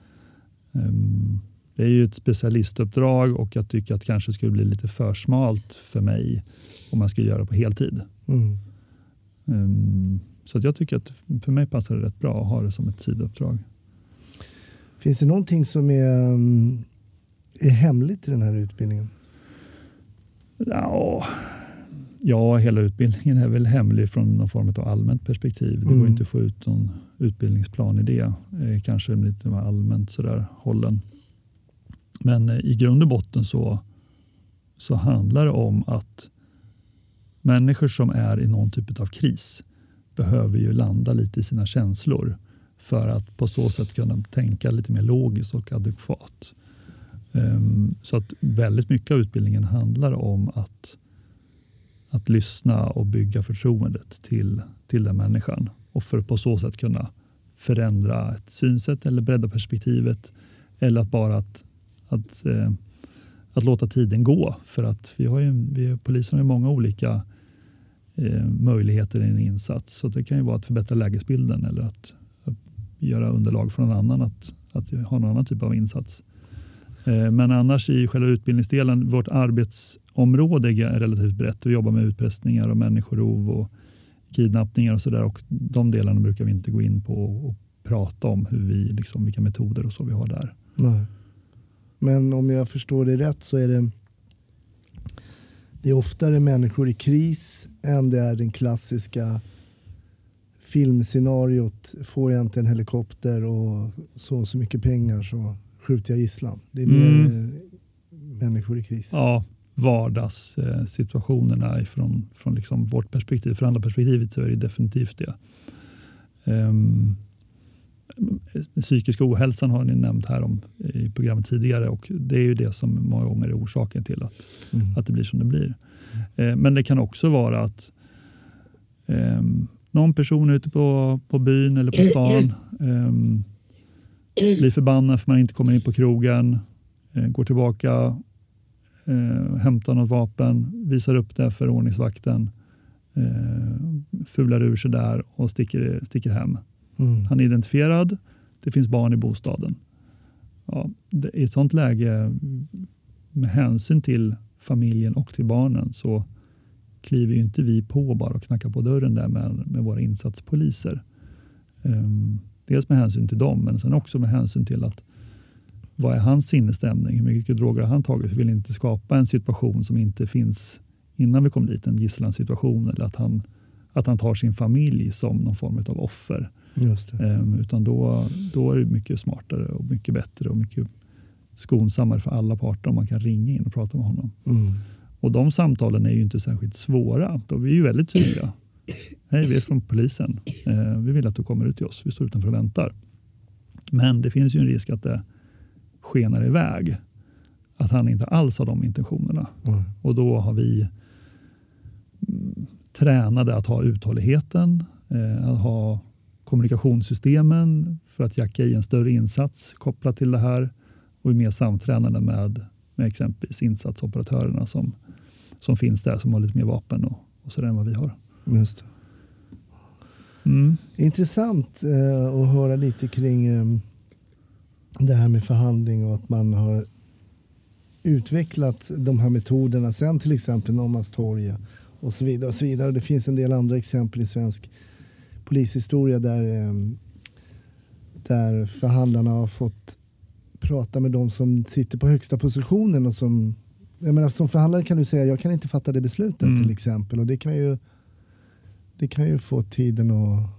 Um, det är ju ett specialistuppdrag och jag tycker att det kanske skulle bli lite för smalt för mig om man skulle göra det på heltid. Mm. Um, så att jag tycker att för mig passar det rätt bra att ha det som ett sidouppdrag. Finns det någonting som är, um, är hemligt i den här utbildningen? Ja, ja, hela utbildningen är väl hemlig från någon form av allmänt perspektiv. Det Mm. går inte att få ut någon utbildningsplan i det. Eh, kanske lite mer allmänt sådär hållen. Men eh, i grund och botten så, så handlar det om att människor som är i någon typ av kris behöver ju landa lite i sina känslor för att på så sätt kunna tänka lite mer logiskt och adekvat. Ehm, så att väldigt mycket av utbildningen handlar om att, att lyssna och bygga förtroendet till, till den människan och för att på så sätt kunna förändra ett synsätt eller bredda perspektivet eller att bara att, att, eh, att låta tiden gå. För att vi har ju, vi, polisen har ju många olika eh, möjligheter i en insats. Så det kan ju vara att förbättra lägesbilden eller att, att göra underlag för någon annan att, att ha någon annan typ av insats. Eh, men annars i själva utbildningsdelen, vårt arbetsområde är relativt brett. Vi jobbar med utpressningar och människorov och kidnappningar och sådär. De delarna brukar vi inte gå in på och prata om hur vi, liksom, vilka metoder och så vi har där. Nej. Men om jag förstår det rätt så är det det är oftare människor i kris än det är den klassiska filmscenariot. Får jag inte en helikopter och så och så mycket pengar så skjuter jag gisslan. Det är mer Mm. eh, människor i kris. Ja, vardagssituationerna från, från liksom vårt perspektiv. Från andra perspektivet så är det definitivt det. Um, psykiska ohälsan har ni nämnt här om i programmet tidigare och det är ju det som många gånger är orsaken till att, Mm. att det blir som det blir. Eh, men det kan också vara att um, någon person ute på, på byn eller på stan um, blir förbannad för man inte kommer in på krogen, eh, går tillbaka, eh, hämtar något vapen, visar upp det för ordningsvakten, eh, fular ur sig där och sticker, sticker hem. Mm. Han är identifierad, det finns barn i bostaden. Ja, det, I ett sånt läge, med hänsyn till familjen och till barnen, så kliver ju inte vi på bara och knackar på dörren där med, med våra insatspoliser. Um, dels med hänsyn till dem, men sen också med hänsyn till att vad är hans sinnesstämning? Hur mycket droger har han tagit? Vi vill inte skapa en situation som inte finns innan vi kom dit, en gisslansituation eller att han, att han tar sin familj som någon form av offer. Ehm, utan då, då är det mycket smartare och mycket bättre och mycket skonsammare för alla parter om man kan ringa in och prata med honom. Mm. Och de samtalen är ju inte särskilt svåra. De är ju väldigt tydliga. Hej, vi är från polisen. Eh, vi vill att du kommer ut till oss. Vi står utanför och väntar. Men det finns ju en risk att det skenar iväg. Att han inte alls har de intentionerna. Mm. Och då har vi mm, tränade att ha uthålligheten, eh, att ha kommunikationssystemen för att jacka i en större insats kopplat till det här och är mer samtränade med, med exempelvis insatsoperatörerna som, som finns där som har lite mer vapen och, och sådär än vad vi har. Just. Mm. Intressant eh, att höra lite kring eh, det här med förhandling och att man har utvecklat de här metoderna sen till exempel Norrmalmstorg och så vidare. Och så vidare. Det finns en del andra exempel i svensk polishistoria där, eh, där förhandlarna har fått prata med de som sitter på högsta positionen och som jag menar, som förhandlare kan du säga jag kan inte fatta det beslutet Mm. till exempel och det kan ju det kan ju få tiden att,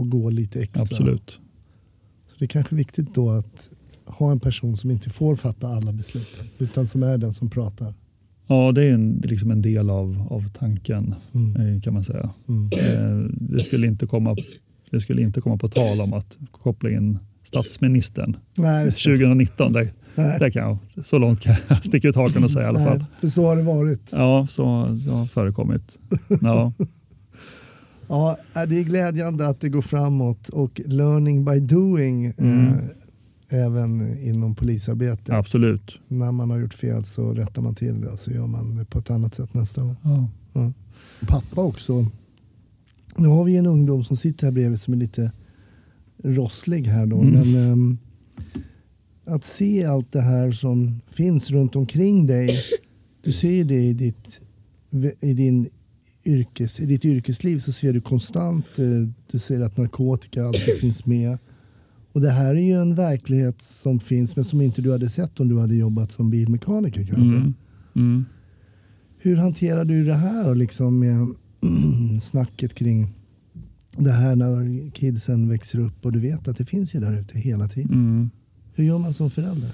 att gå lite extra. Absolut. Så det är kanske viktigt då att ha en person som inte får fatta alla beslut utan som är den som pratar. Ja, det är en, liksom en del av, av tanken Mm. eh, kan man säga. Mm. Eh, Det skulle, inte komma, det skulle inte komma på tal om att koppla in statsministern Nej, just det. 2019. Det, Nej. det kan jag, så långt kan jag sticka ut hakan och säga i alla fall. Nej, för så har det varit. Ja, så, så har förekommit. Ja, Ja, äh, det är glädjande att det går framåt och learning by doing Mm. eh, även inom polisarbetet. absolut. När man har gjort fel så rättar man till det och så gör man det på ett annat sätt nästa gång. Ja. Pappa också. Nu har vi en ungdom som sitter här bredvid som är lite rosslig här då. Mm. Men ehm, att se allt det här som finns runt omkring dig. Du ser det i ditt, i din yrkes, i ditt yrkesliv så ser du konstant, eh, du ser att narkotika alltid finns med. Och det här är ju en verklighet som finns men som inte du hade sett om du hade jobbat som bilmekaniker kanske. Mm. Mm. Hur hanterar du det här och liksom med snacket kring det här när kidsen växer upp och du vet att det finns ju där ute hela tiden. Mm. Hur gör man som förälder?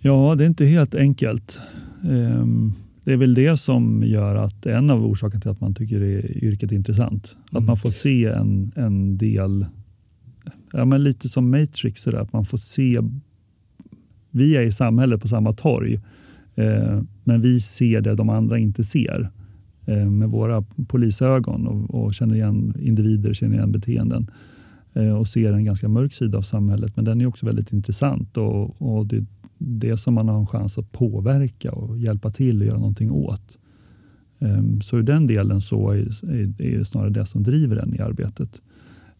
Ja, det är inte helt enkelt. Ehm, Det är väl det som gör att en av orsakerna till att man tycker det yrket är intressant. Att Mm. man får se en, en del, ja, men lite som Matrix, så där, att man får se, vi är i samhället på samma torg, eh, men vi ser det de andra inte ser eh, med våra polisögon och, och känner igen individer, känner igen beteenden eh, och ser en ganska mörk sida av samhället. Men den är också väldigt intressant och, och det är det som man har en chans att påverka och hjälpa till och göra någonting åt. Ehm, Så i den delen så är, det snarare det som driver en i arbetet.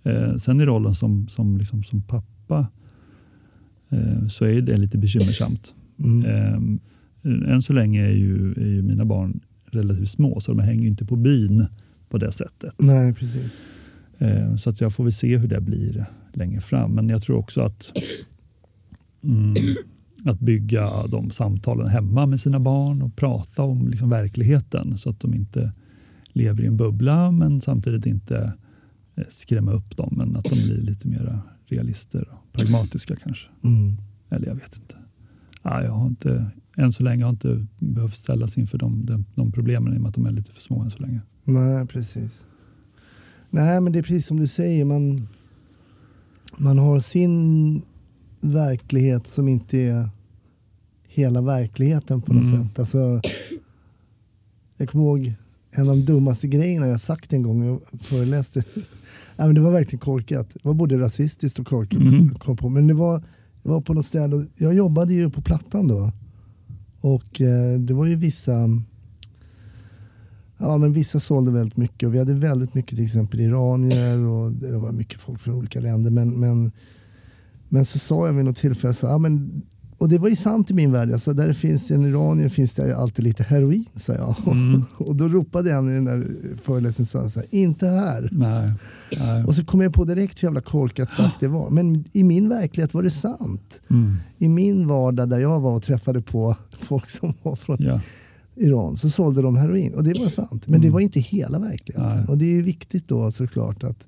Eh, Sen i rollen som, som, liksom, som pappa eh, så är det lite bekymmersamt. Mm. Ehm, Än så länge är ju, är ju mina barn relativt små så de hänger inte på byn på det sättet. Nej, precis. Så att jag får väl se hur det blir längre fram. Men jag tror också att, mm, att bygga de samtalen hemma med sina barn och prata om liksom verkligheten så att de inte lever i en bubbla men samtidigt inte eh, skrämma upp dem men att de blir lite mer realister och pragmatiska kanske. Mm. Eller jag vet inte. Ja, jag har inte än så länge har jag inte behövt ställas inför de, de, de problemen i och med att de är lite för små än så länge. Nej, precis. Nej, men det är precis som du säger. Man, man har sin verklighet som inte är hela verkligheten på något Mm. sätt. Alltså, jag kommer ihåg en av de dummaste grejerna jag sagt en gång. Jag föreläste. Nej, men det var verkligen korkat. Det var både rasistiskt och korkat. Mm. Kom på. Men det var, det var på något ställe. Jag jobbade ju på Plattan då. Och eh, det var ju vissa Ja, men vissa sålde väldigt mycket och vi hade väldigt mycket till exempel iranier och det var mycket folk från olika länder. Men, men, men så sa jag vid något tillfälle, så, ja, men, och det var ju sant i min värld, alltså, där det finns en iranier finns det alltid lite heroin, sa jag. Mm. och då ropade en i den där föreläsningen, så här, så här, inte här. Nej. Nej. Och så kom jag på direkt hur jävla korkat sagt det var. Men i min verklighet var det sant. Mm. I min vardag där jag var och träffade på folk som var från Ja. Iran så sålde de heroin och det var sant. Men det var inte hela verkligheten. Nej. Och det är ju viktigt då såklart att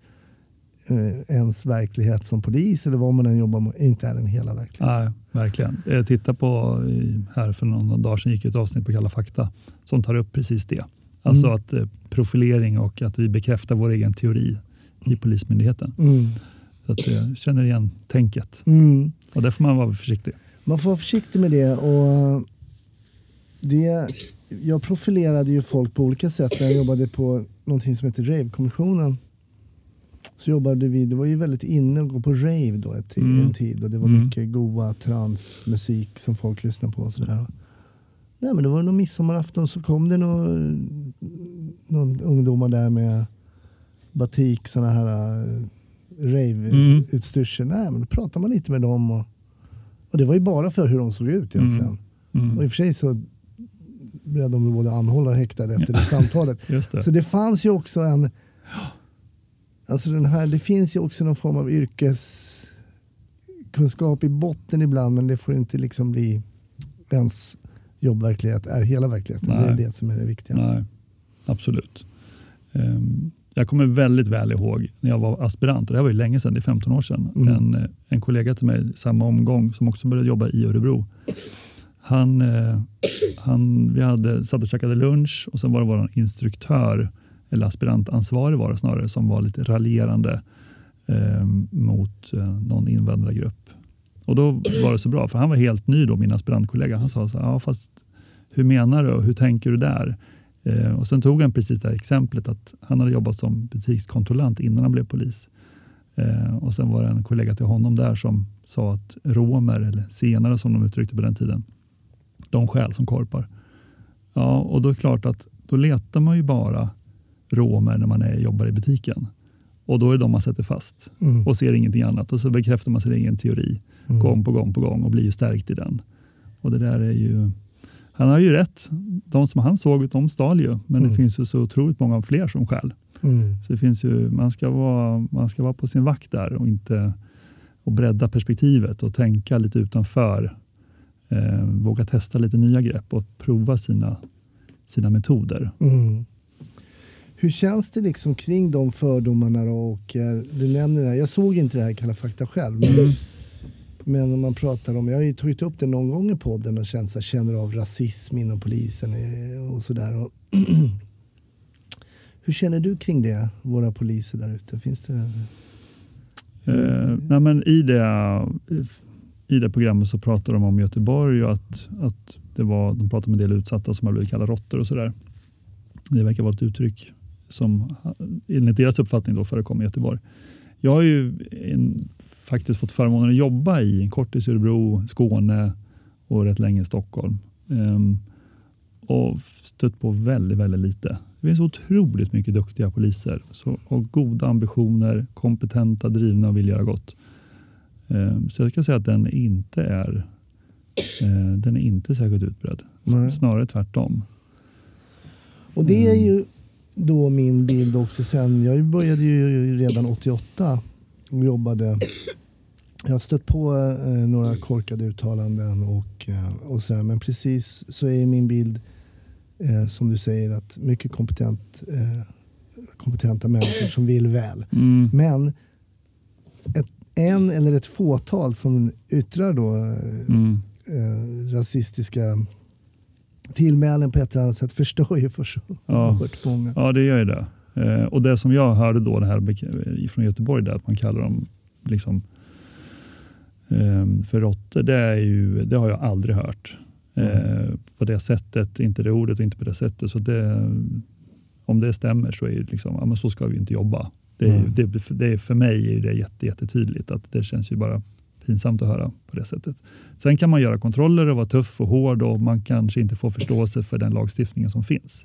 ens verklighet som polis eller vad man än jobbar med inte är den hela verkligheten. Nej, verkligen. Jag tittade på i- här för några dagar sedan gick ett avsnitt på Kalla fakta som tar upp precis det. Alltså Mm. att eh, profilering och att vi bekräftar vår egen teori i Polismyndigheten. Mm. Så att jag känner igen tänket Mm. och där får man vara försiktig. Man får vara försiktig med det. Och det jag profilerade ju folk på olika sätt när jag jobbade på någonting som heter Rave-kommissionen. Så jobbade vi, det var ju väldigt inne att gå på rave då ett, Mm. en tid och det var Mm. mycket goa transmusik som folk lyssnade på och sådär. Nej men det var någon midsommarafton så kom det någon, någon ungdomar där med batik, sådana här uh, Mm. rave-utstyrsel. Nej men då pratade man lite med dem och, och det var ju bara för hur de såg ut egentligen. Mm. Och i och för sig så blev de både anhållna och häktade efter det samtalet. Det. Så det fanns ju också en... Alltså den här, det finns ju också någon form av yrkeskunskap i botten ibland men det får inte liksom bli ens jobbverklighet är hela verkligheten. Det är Nej. det som är det viktiga. Nej, absolut. Ehm, Jag kommer väldigt väl ihåg när jag var aspirant, och det här var ju länge sedan, det är 15 år sedan. Mm. En, eh, en kollega till mig samma omgång som också började jobba i Örebro. Han, eh, han, vi hade, satt och käkade lunch och sen var det vår instruktör, eller aspirantansvarig var det snarare, som var lite raljerande eh, mot eh, någon invandrargrupp. Och då var det så bra, för han var helt ny då, min aspirantkollega. Han sa så här, ja, fast hur menar du och hur tänker du där? Eh, och sen tog han precis det här exemplet att han hade jobbat som butikskontrollant innan han blev polis. Eh, och sen var det en kollega till honom där som sa att romer, eller senare som de uttryckte på den tiden, de skäl som korpar. Ja, och då är det klart att då letar man ju bara romer när man är, jobbar i butiken. Och då är det de man sätter fast Mm. och ser ingenting annat. Och så bekräftar man sin egen teori Mm. gång på gång på gång och blir ju stärkt i den. Och det där är ju... Han har ju rätt. De som han såg, de stal ju. Men Mm. det finns ju så otroligt många fler som stjäl. Mm. Så det finns ju, man, ska vara, man ska vara på sin vakt där och inte och bredda perspektivet och tänka lite utanför. Eh, våga testa lite nya grepp och prova sina, sina metoder. Mm. Hur känns det liksom kring de fördomarna då? Och, eh, du nämner det här, jag såg inte det här Kalla fakta själv. Men, Mm. men om man pratar om, jag har ju tagit upp det någon gång i podden och känt, så här, känner av rasism inom polisen eh, och sådär. Hur känner du kring det, våra poliser där ute? Finns det... Eh, nej men i, det, I det programmet så pratar de om Göteborg och att, att det var, de pratar med en del utsatta som har blivit kallade råttor och sådär. Det verkar vara ett uttryck som enligt deras uppfattning då förekommer i Göteborg. Jag har ju en, faktiskt fått förmånen att jobba i en kortis Örebro, Skåne och rätt länge i Stockholm. Ehm, och stött på väldigt, väldigt lite. Det finns otroligt mycket duktiga poliser så, och goda ambitioner, kompetenta, drivna och vill göra gott. Ehm, så jag ska säga att den inte är, eh, den är inte särskilt utbredd. Nej. Snarare tvärtom. Och det är ju då min bild också sen. Jag började ju redan 88 och jobbade. Jag har stött på eh, några korkade uttalanden och, eh, och så här, men precis så är min bild eh, som du säger att mycket kompetent, eh, kompetenta människor som vill väl. Mm. Men ett, en eller ett fåtal som yttrar då eh, Mm. eh, rasistiska tillmälen på ett eller annat sätt förstör ju för så Ja. många. Ja, det gör ju det. Eh, och det som jag hörde då det här bek- från Göteborg, där att man kallar dem liksom, eh, för råttor, det, är ju, det har jag aldrig hört. Eh, på det sättet, inte det ordet och inte på det sättet. Så det, om det stämmer så är det liksom, ja, men så ska vi inte jobba. Det är, Mm. det, det är, för mig är det jätte, jättetydligt att det känns ju bara pinsamt att höra på det sättet. Sen kan man göra kontroller och vara tuff och hård och man kanske inte får förståelse för den lagstiftningen som finns.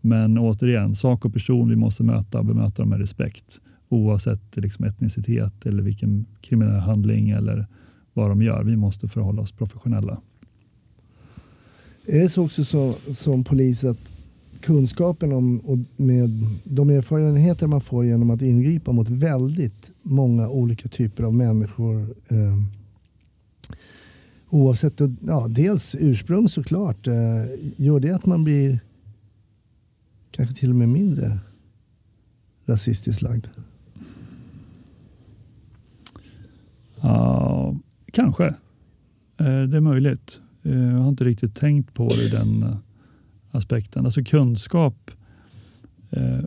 Men återigen, sak och person vi måste möta och bemöta dem med respekt. Oavsett liksom etnicitet eller vilken kriminell handling eller vad de gör. Vi måste förhålla oss professionella. Är det så också så, som polis att kunskapen om och med de erfarenheter man får genom att ingripa mot väldigt många olika typer av människor. Eh, oavsett, ja, dels ursprung såklart. Eh, gör det att man blir kanske till och med mindre rasistiskt lagd? Ja, kanske. Eh, det är möjligt. Eh, jag har inte riktigt tänkt på det den eh, aspekten. Alltså kunskap eh,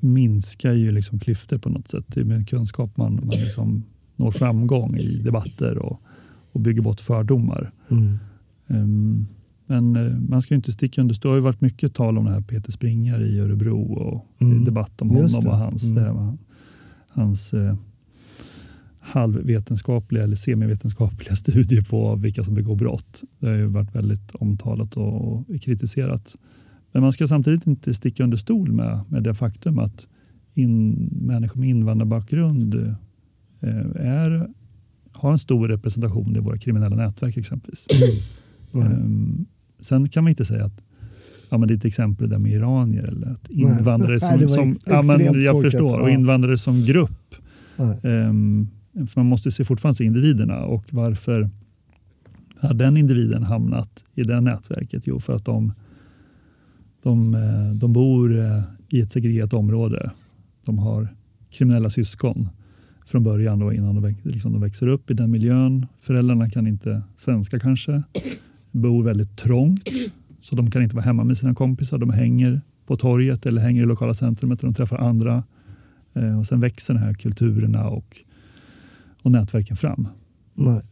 minskar ju liksom klyftor på något sätt. Det är med kunskap man, man liksom når framgång i debatter och, och bygger bort fördomar. Mm. Um, men eh, man ska ju inte sticka under. Det har ju varit mycket tal om det här Peter Springare i Örebro och Mm. debatt om honom och hans, Mm. det här med hans eh, halvvetenskapliga eller semivetenskapliga studier på vilka som begår brott. Det har ju varit väldigt omtalat och kritiserat. Men man ska samtidigt inte sticka under stol med, med det faktum att in, människor med invandrarbakgrund eh, är, har en stor representation i våra kriminella nätverk exempelvis. Nej. Ehm, sen kan man inte säga att ja, men det är ett exempel där med iranier eller att invandrare Nej, som, var som ja, men jag korkat, förstår, och invandrare som grupp. Nej. För man måste se fortfarande se individerna och varför har den individen hamnat i det nätverket? Jo, för att de, de, eh, de bor eh, i ett segregerat område. De har kriminella syskon från början då, innan de, liksom de växer upp i den miljön. Föräldrarna kan inte svenska kanske, bor väldigt trångt så de kan inte vara hemma med sina kompisar. De hänger på torget eller hänger i lokala centrumet där de träffar andra. Eh, och sen växer de här kulturerna och, och nätverken fram.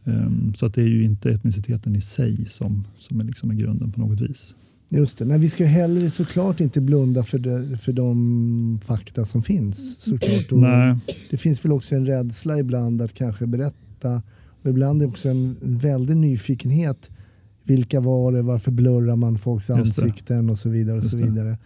Ehm, så att det är ju inte etniciteten i sig som, som är, liksom är grunden på något vis. Just det. Nej, vi ska heller såklart inte blunda för, det, för de fakta som finns. Såklart. Och Nej, Det finns väl också en rädsla ibland att kanske berätta. Och ibland är det också en väldig nyfikenhet. Vilka var det? Varför blurrar man folks ansikten och så vidare. och Just så det. vidare.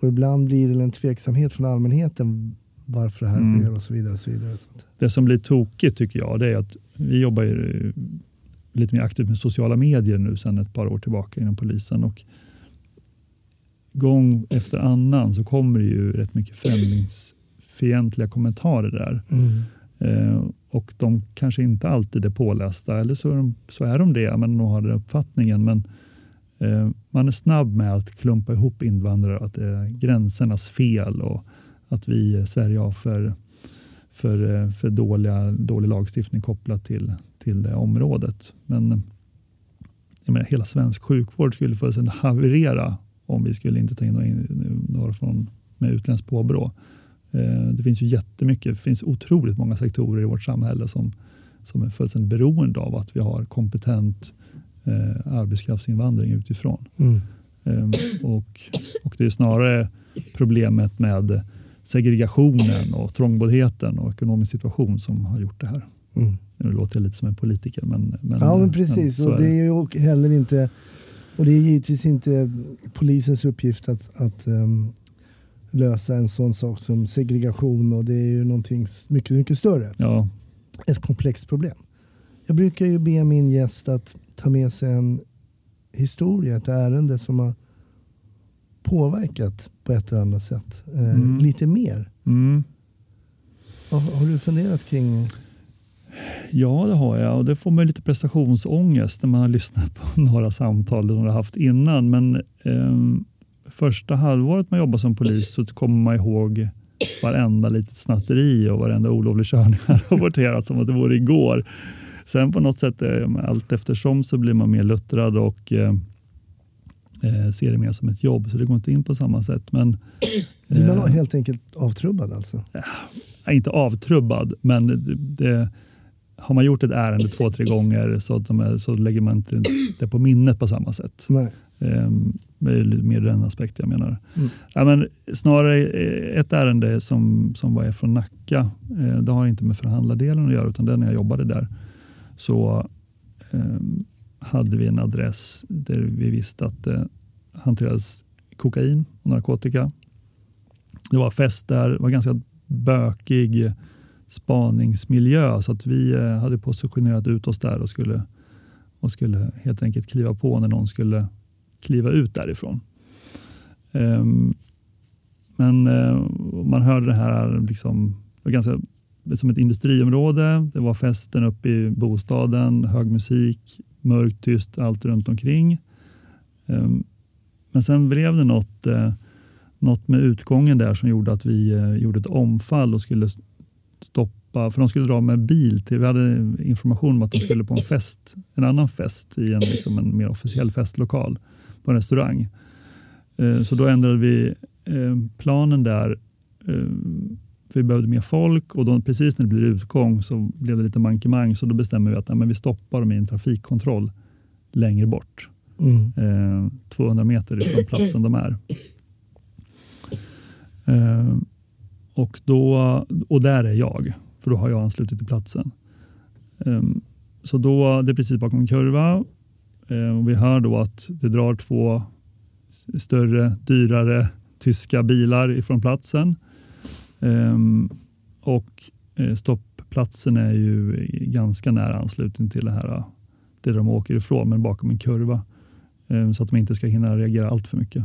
Och ibland blir det en tveksamhet från allmänheten varför det här Mm. sker och så vidare. Och så vidare. Det som blir tokigt tycker jag det är att vi jobbar ju eh, lite mer aktivt med sociala medier nu sedan ett par år tillbaka inom polisen. Och gång efter annan så kommer det ju rätt mycket främlingsfientliga kommentarer där. Eh, och de kanske inte alltid är pålästa, eller så är de, så är de det, men de har den uppfattningen. Men eh, man är snabb med att klumpa ihop invandrare, att det är gränsernas fel och att vi i Sverige har för, för, för dåliga, dålig lagstiftning kopplat till, till det området. Men jag menar, hela svensk sjukvård skulle fullständigt haverera om vi skulle inte ta in några in- några från, med utländskt påbrå. Eh, Det finns ju jättemycket, det finns otroligt många sektorer i vårt samhälle som, som är fullständigt beroende av att vi har kompetent eh, arbetskraftsinvandring utifrån. mm. Ehm, och, och det är snarare problemet med segregationen och trångboddheten och ekonomisk situation som har gjort det här. Mm. Nu låter jag lite som en politiker men, men Ja men precis. så och det är ju heller inte och det är givetvis inte polisens uppgift att, att ehm, lösa en sån sak som segregation och det är ju någonting mycket, mycket större. Ja, Ett komplext problem. Jag brukar ju be min gäst att ta med sig en historia, ett ärende som har påverkat på ett eller annat sätt. Eh, Mm. Lite mer. mm. Har, har du funderat kring ja, det har jag och det får man lite prestationsångest när man har lyssnat på några samtal som har haft innan. Men ehm, första halvåret man jobbar som polis så kommer man ihåg varenda litet snatteri och varenda olovlig körning har rapporterats som att det vore igår. Sen på något sätt, eh, allt eftersom så blir man mer luttrad och eh, eh, ser det mer som ett jobb så det går inte in på samma sätt. Men Blir man eh, helt enkelt avtrubbad alltså? är inte avtrubbad, men det, det, har man gjort ett ärende två, tre gånger så, att de så lägger man inte det på minnet på samma sätt. Nej. Ehm, mer den aspekten jag menar. Mm. Ja, men snarare eh, ett ärende som, som var från Nacka. eh, Det har inte med förhandlardelen att göra utan det är när jag jobbade där. Så ehm, hade vi en adress där vi visste att det hanterades kokain och narkotika. Det var fest där, det var ganska bökig spaningsmiljö så att vi eh, hade positionerat ut oss där och skulle, och skulle helt enkelt kliva på när någon skulle kliva ut därifrån. Ehm, men eh, man hörde det här liksom, det var ganska som ett industriområde. Det var festen uppe i bostaden, hög musik, mörkt, tyst, allt runt omkring. Ehm, men sen blev det något, eh, något med utgången där som gjorde att vi eh, gjorde ett omfall och skulle stoppa, för de skulle dra med bil till, vi hade information om att de skulle på en fest, en annan fest i en, liksom en mer officiell festlokal på en restaurang. Eh, så då ändrade vi planen där. Ehm, för vi behövde mer folk och då, precis när det blir utgång så blev det lite mankemang så då bestämmer vi att ja, men vi stoppar dem i en trafikkontroll längre bort. Mm. Eh, 200 meter ifrån platsen de är. Eh, och, då, och där är jag, för då har jag anslutit till platsen. Eh, så då, det är precis bakom en kurva. Eh, och vi hör då att det drar två större, dyrare tyska bilar ifrån platsen. Ehm, och eh, stoppplatsen är ju ganska nära anslutning till det här det de åker ifrån, men bakom en kurva. Ehm, så att de inte ska hinna reagera allt för mycket.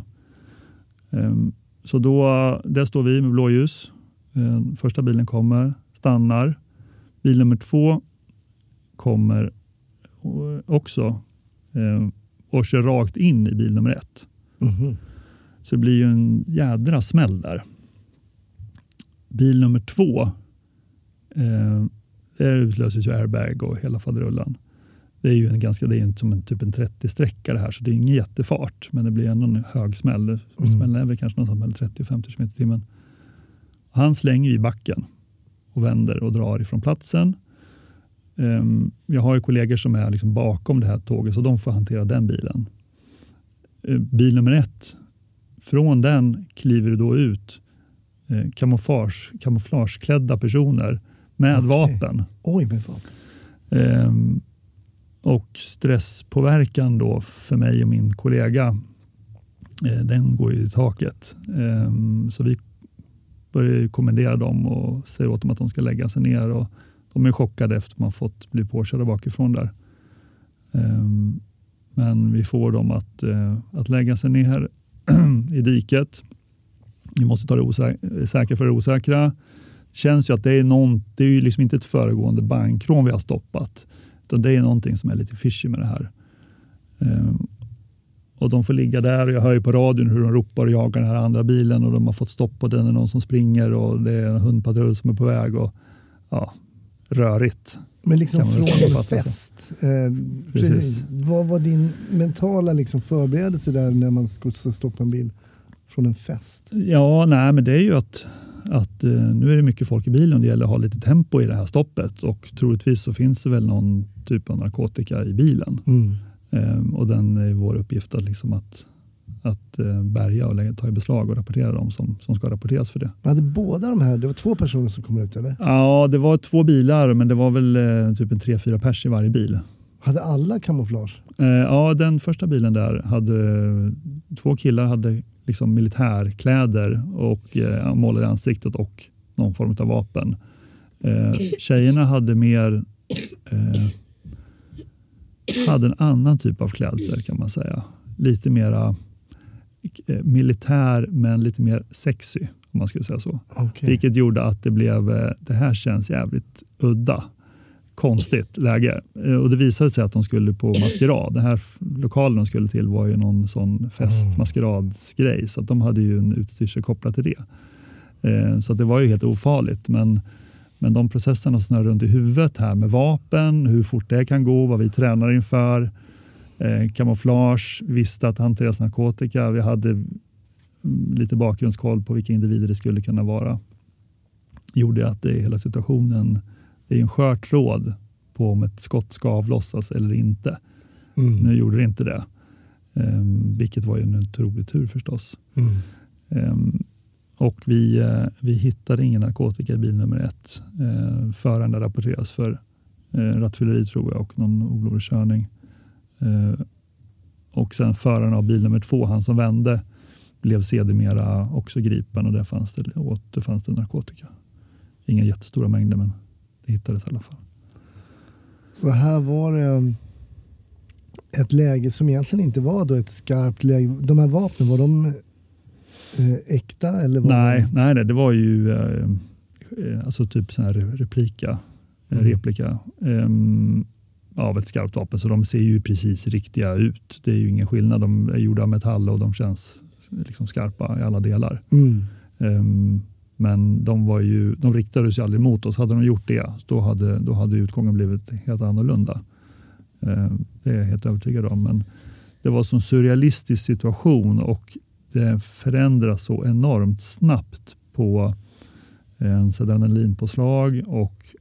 Ehm, så då, där står vi med blåljus. Första bilen kommer, stannar. Bil nummer två kommer också och kör rakt in i bil nummer ett. Mhm. Så det blir ju en jädra smäll där. Bil nummer två, eh, där utlöses ju airbag och hela faderullan. Det är ju en ganska, det är ju som en typ en 30-sträcka det här så det är ingen jättefart men det blir ändå en hög smäll. Mm. Smällen är väl kanske någonstans mellan 30 och 50 km i timmen. Han slänger i backen och vänder och drar ifrån platsen. Ehm, jag har ju kollegor som är liksom bakom det här tåget så de får hantera den bilen. Eh, bil nummer ett, från den kliver det då ut eh, kamouflage, kamouflageklädda personer med Okej. vapen. Oj, men fan. Ehm, och stresspåverkan då för mig och min kollega, eh, den går ju i taket. Ehm, så vi börjar ju kommendera dem och säger åt dem att de ska lägga sig ner. Och de är chockade efter att man fått bli påkörda bakifrån där. Ehm, men vi får dem att, eh, att lägga sig ner i diket. Vi måste ta det säkra för det osäkra. känns ju att det är, någon, det är ju liksom inte ett föregående bankrån vi har stoppat. Utan det är någonting som är lite fishy med det här. Ehm, och de får ligga där och jag hör ju på radion hur de ropar och jagar den här andra bilen och de har fått stopp på den. Det är någon som springer och det är en hundpatrull som är på väg. Och, ja, rörigt. Men liksom från en fest. Eh, Precis. precis. Vad var din mentala liksom förberedelse där när man ska stoppa en bil från en fest? Ja, nej, men det är ju att, att eh, nu är det mycket folk i bilen och det gäller att ha lite tempo i det här stoppet och troligtvis så finns det väl någon typ av narkotika i bilen. Mm. Ehm, och den är vår uppgift att, liksom att, att eh, bärga och lägga, ta i beslag och rapportera dem som, som ska rapporteras för det. Hade båda de här, det var två personer som kom ut eller? Ja, det var två bilar men det var väl eh, typ en tre, fyra pers i varje bil. Hade alla kamouflage? Eh, ja, den första bilen där hade två killar hade liksom militärkläder och eh, målade ansiktet och någon form av vapen. Eh, tjejerna hade mer eh, hade en annan typ av klädsel kan man säga. Lite mera eh, militär men lite mer sexy om man skulle säga så. Okej. Vilket gjorde att det blev, eh, det här känns jävligt udda. Konstigt läge. Eh, och det visade sig att de skulle på maskerad. Den här lokalen de skulle till var ju någon sån fest, maskeradsgrej. Så att de hade ju en utstyrsel kopplat till det. Eh, så att det var ju helt ofarligt. Men, men de processerna snurrar runt i huvudet här med vapen, hur fort det kan gå, vad vi tränar inför. Eh, kamouflage, visste att hanteras narkotika. Vi hade mm, lite bakgrundskoll på vilka individer det skulle kunna vara. Gjorde att det hela situationen det är en skör tråd på om ett skott ska avlossas eller inte. Mm. Nu gjorde det inte det. Ehm, vilket var ju en otrolig tur förstås. Mm. Ehm, och vi, eh, vi hittade ingen narkotika i bil nummer ett. Eh, föraren där rapporteras för eh, rattfylleri tror jag och någon olovlig körning. Eh, och sen föraren av bil nummer två, han som vände, blev sedermera också gripen och där fanns det, återfanns det narkotika. Inga jättestora mängder men det hittades i alla fall. Så här var det um, ett läge som egentligen inte var då ett skarpt läge. De här vapnen, var de eh, äkta? Eller var Nej, de... nej, nej, det var ju eh, eh, alltså typ sån här replika, Mm. replika ehm, av ett skarpt vapen. Så de ser ju precis riktiga ut. Det är ju ingen skillnad. De är gjorda av metall och de känns liksom skarpa i alla delar. Mm. Ehm, Men de, var ju, de riktade sig aldrig mot oss. Hade de gjort det, då hade, då hade utgången blivit helt annorlunda. Eh, det är jag helt övertygad om. Men det var en surrealistisk situation och det förändras så enormt snabbt på en adrenalinpåslag och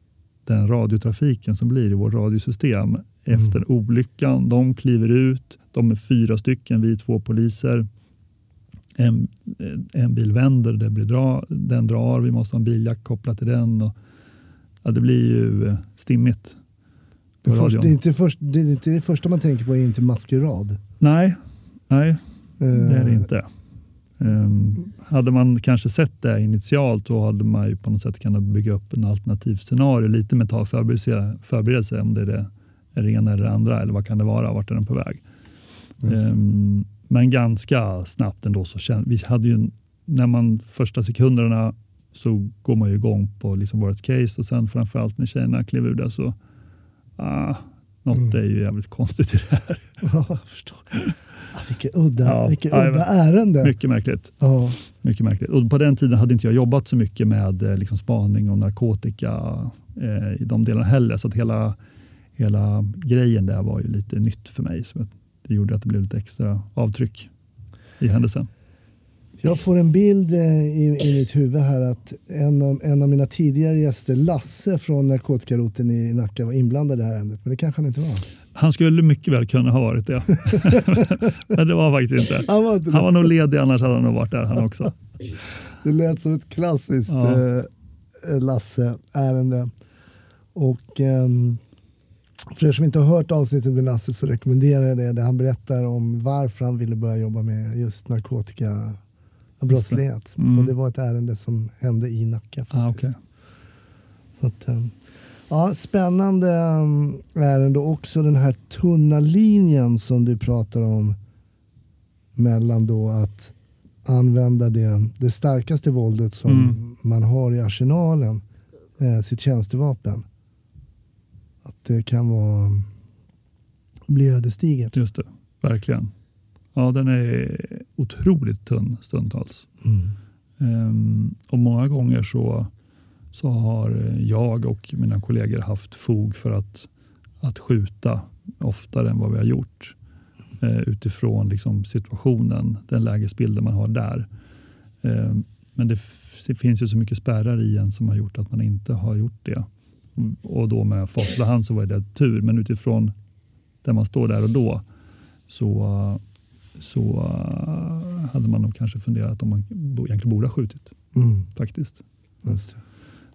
den radiotrafiken som blir i vårt radiosystem efter mm. olyckan. De kliver ut, de är fyra stycken, vi är två poliser. En, en bil vänder, det blir dra, den drar, vi måste ha en biljack kopplad till den. Och, ja, det blir ju eh, stimmigt. Det, först, det, är inte först, det är inte det första man tänker på, är inte maskerad. Nej, nej det är det eh. inte. Um, hade man kanske sett det initialt då hade man ju på något sätt kunnat bygga upp en alternativ scenario lite med att förberedelse, förberedelse om det är det, är det ena eller det andra eller vad kan det vara, vart är den på väg. Um, men ganska snabbt ändå så kände vi hade ju när man första sekunderna så går man ju igång på liksom worst case och sen framförallt när tjejerna klev ur det så ah, något mm. är ju jävligt konstigt i det här. Ja, förstår. Vilket udda, ja, vilket udda ärende. Mycket märkligt. Ja. mycket märkligt. Och på den tiden hade inte jag jobbat så mycket med eh, liksom, spaning och narkotika eh, i de delarna heller. Så att hela, hela grejen där var ju lite nytt för mig. Så det gjorde att det blev lite extra avtryck i händelsen. Jag får en bild eh, i, i mitt huvud här att en av, en av mina tidigare gäster, Lasse från narkotikaroten i Nacka, var inblandad i det här ärendet. Men det kanske han inte var. Han skulle mycket väl kunna ha varit det. Men det var faktiskt inte. Han var, inte han var nog ledig annars hade han nog varit där han också. Det lät som ett klassiskt ja. eh, Lasse-ärende. Och eh, för er som inte har hört avsnittet med Lasse så rekommenderar jag det. Där han berättar om varför han ville börja jobba med just narkotikabrottslighet. Mm. Och det var ett ärende som hände i Nacka ah, faktiskt. Ah, okay. så att, eh, Ja, spännande um, ärende också den här tunna linjen som du pratar om mellan då att använda det, det starkaste våldet som mm. man har i arsenalen, eh, sitt tjänstevapen. Att det kan vara bli ödesdigert. Just det, verkligen. Ja, den är otroligt tunn stundtals. Mm. Um, och många gånger så så har jag och mina kollegor haft fog för att, att skjuta oftare än vad vi har gjort eh, utifrån liksom situationen, den lägesbilden man har där. Eh, men det, det, finns ju så mycket spärrar i en som har gjort att man inte har gjort det. Och då med facit hand så var det tur, men utifrån där man står där och då så, så hade man nog kanske funderat om man egentligen borde ha skjutit. Mm. Faktiskt.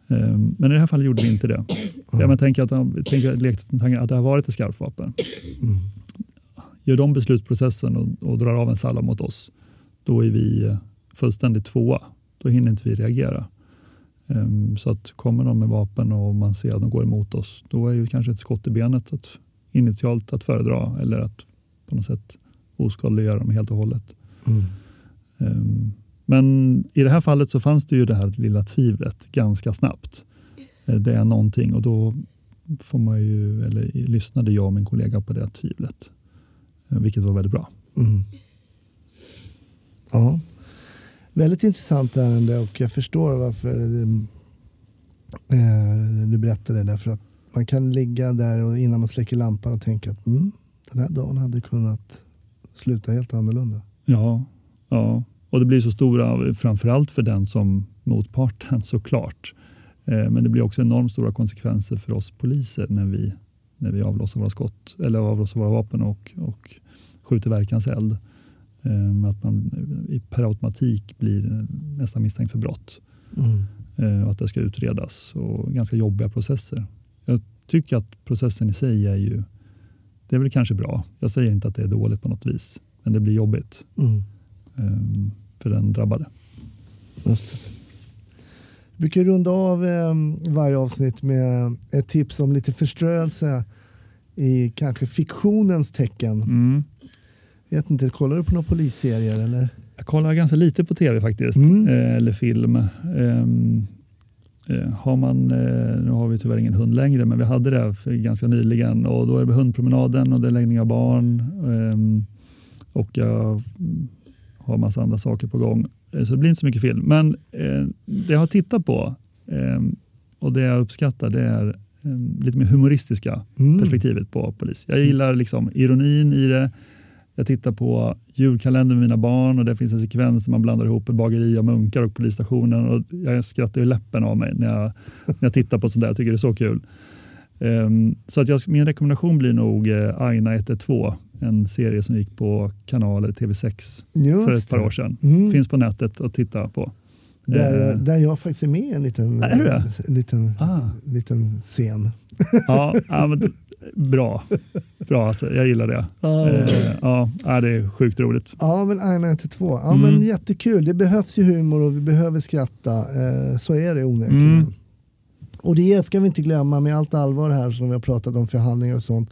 Ehm, men i det här fallet gjorde vi inte det. Mm. Jag tänker att, tänker, lekte tanken att det har varit ett skarpt vapen. Mm. Gör de beslutsprocessen och, och drar av en salva mot oss, då är vi eh, fullständigt tvåa. Då hinner inte vi reagera. Um, så att kommer de med vapen och man ser att de går emot oss, då är ju kanske ett skott i benet att, initialt att föredra eller att på något sätt oskadliggöra dem helt och hållet. Mm. Um, men i det här fallet så fanns det ju det här lilla tvivlet ganska snabbt. Eh, det är någonting och då får man ju, eller lyssnade jag och min kollega på det tvivlet. Eh, vilket var väldigt bra. Mm. Ja, väldigt intressant ärende och jag förstår varför eh, du berättade det. För att man kan ligga där och innan man släcker lampan och tänka att mm, den här dagen hade kunnat sluta helt annorlunda. Ja, ja. Och det blir så stora, framförallt för den som motparten såklart. Eh, men det blir också enormt stora konsekvenser för oss poliser när vi, när vi avlossar våra skott eller avlossar våra vapen och, och skjuter verkanseld. Eh, att man per automatik blir nästan misstänkt för brott. Mm. Eh, och att det ska utredas och ganska jobbiga processer. Jag tycker att processen i sig är ju, det är väl kanske bra. Jag säger inte att det är dåligt på något vis, men det blir jobbigt. Mm. Um, för den drabbade. Just det. Vi brukar runda av eh, varje avsnitt med ett tips om lite förströelse i kanske fiktionens tecken. Mm. Vet inte, kollar du på några polisserier? Eller? Jag kollar ganska lite på tv faktiskt, mm. eh, eller film. Um, eh, har man, eh, nu har vi tyvärr ingen hund längre, men vi hade det för ganska nyligen och då är det hundpromenaden och det är läggning av barn. Um, och jag har massa andra saker på gång. Eh, Så det blir inte så mycket film. Men det jag har tittat på eh, och det jag uppskattar det är lite mer humoristiska Mm. perspektivet på polis. Jag gillar liksom ironin i det. Jag tittar på julkalendern med mina barn och det finns en sekvens där man blandar ihop ett bageri och munkar och polisstationen. Och jag skrattar ju läppen av mig när jag, när jag tittar på sånt där. Jag tycker det är så kul. Ehm, så att jag, min rekommendation blir nog eh, Aina 112, en serie som gick på kanaler TV6 Just för ett par år sedan. Mm. Finns på nätet att titta på. Där, Eh, där jag faktiskt är med i en liten, Är du det? en liten, ah, liten scen. ja, ja, men, bra. Bra alltså, jag gillar det. Ja. Eh, ja, ja, det är sjukt roligt. Ja, men Aina 112. Ja, Mm. men jättekul. Det behövs ju humor och vi behöver skratta. Eh, så är det onekligen. Mm. Och det ska vi inte glömma med allt allvar här som vi har pratat om förhandlingar och sånt.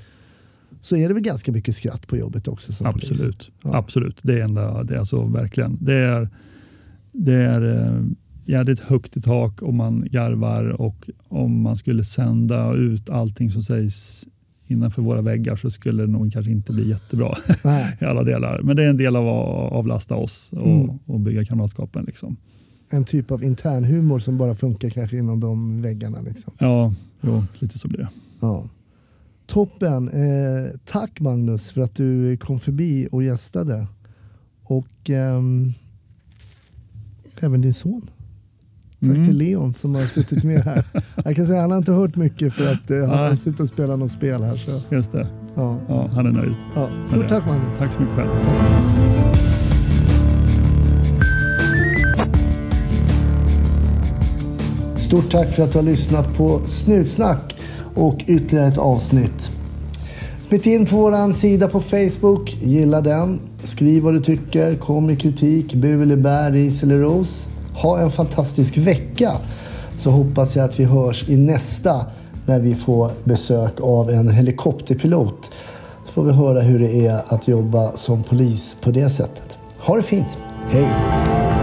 Så är det väl ganska mycket skratt på jobbet också som polis. Absolut. Ja. Absolut. Det är enda, det är alltså verkligen. Det är, det är eh, jädrigt högt i tak om man garvar och om man skulle sända ut allting som sägs innanför våra väggar så skulle det nog kanske inte bli jättebra i alla delar. Men det är en del av att avlasta oss och, Mm. och bygga kamratskapen. Liksom. en typ av internhumor som bara funkar kanske inom de väggarna. Liksom. Ja, jo, lite så blir det. Ja. Toppen. Eh, tack Magnus för att du kom förbi och gästade. Och ehm, även din son. Tack Mm. till Leon som har suttit med här. Jag kan säga att han har inte hört mycket för att eh, han har suttit och spelat något spel här. Så, Just det. ja. Ja, han är nöjd. Ja. Stort tack Magnus. Tack så mycket själv. Stort tack för att du har lyssnat på Snutsnack och ytterligare ett avsnitt. Smitt in på vår sida på Facebook, gilla den, skriv vad du tycker, kom med kritik, bu eller bär, ris eller ros. Ha en fantastisk vecka så hoppas jag att vi hörs i nästa när vi får besök av en helikopterpilot. Så får vi höra hur det är att jobba som polis på det sättet. Ha det fint, hej!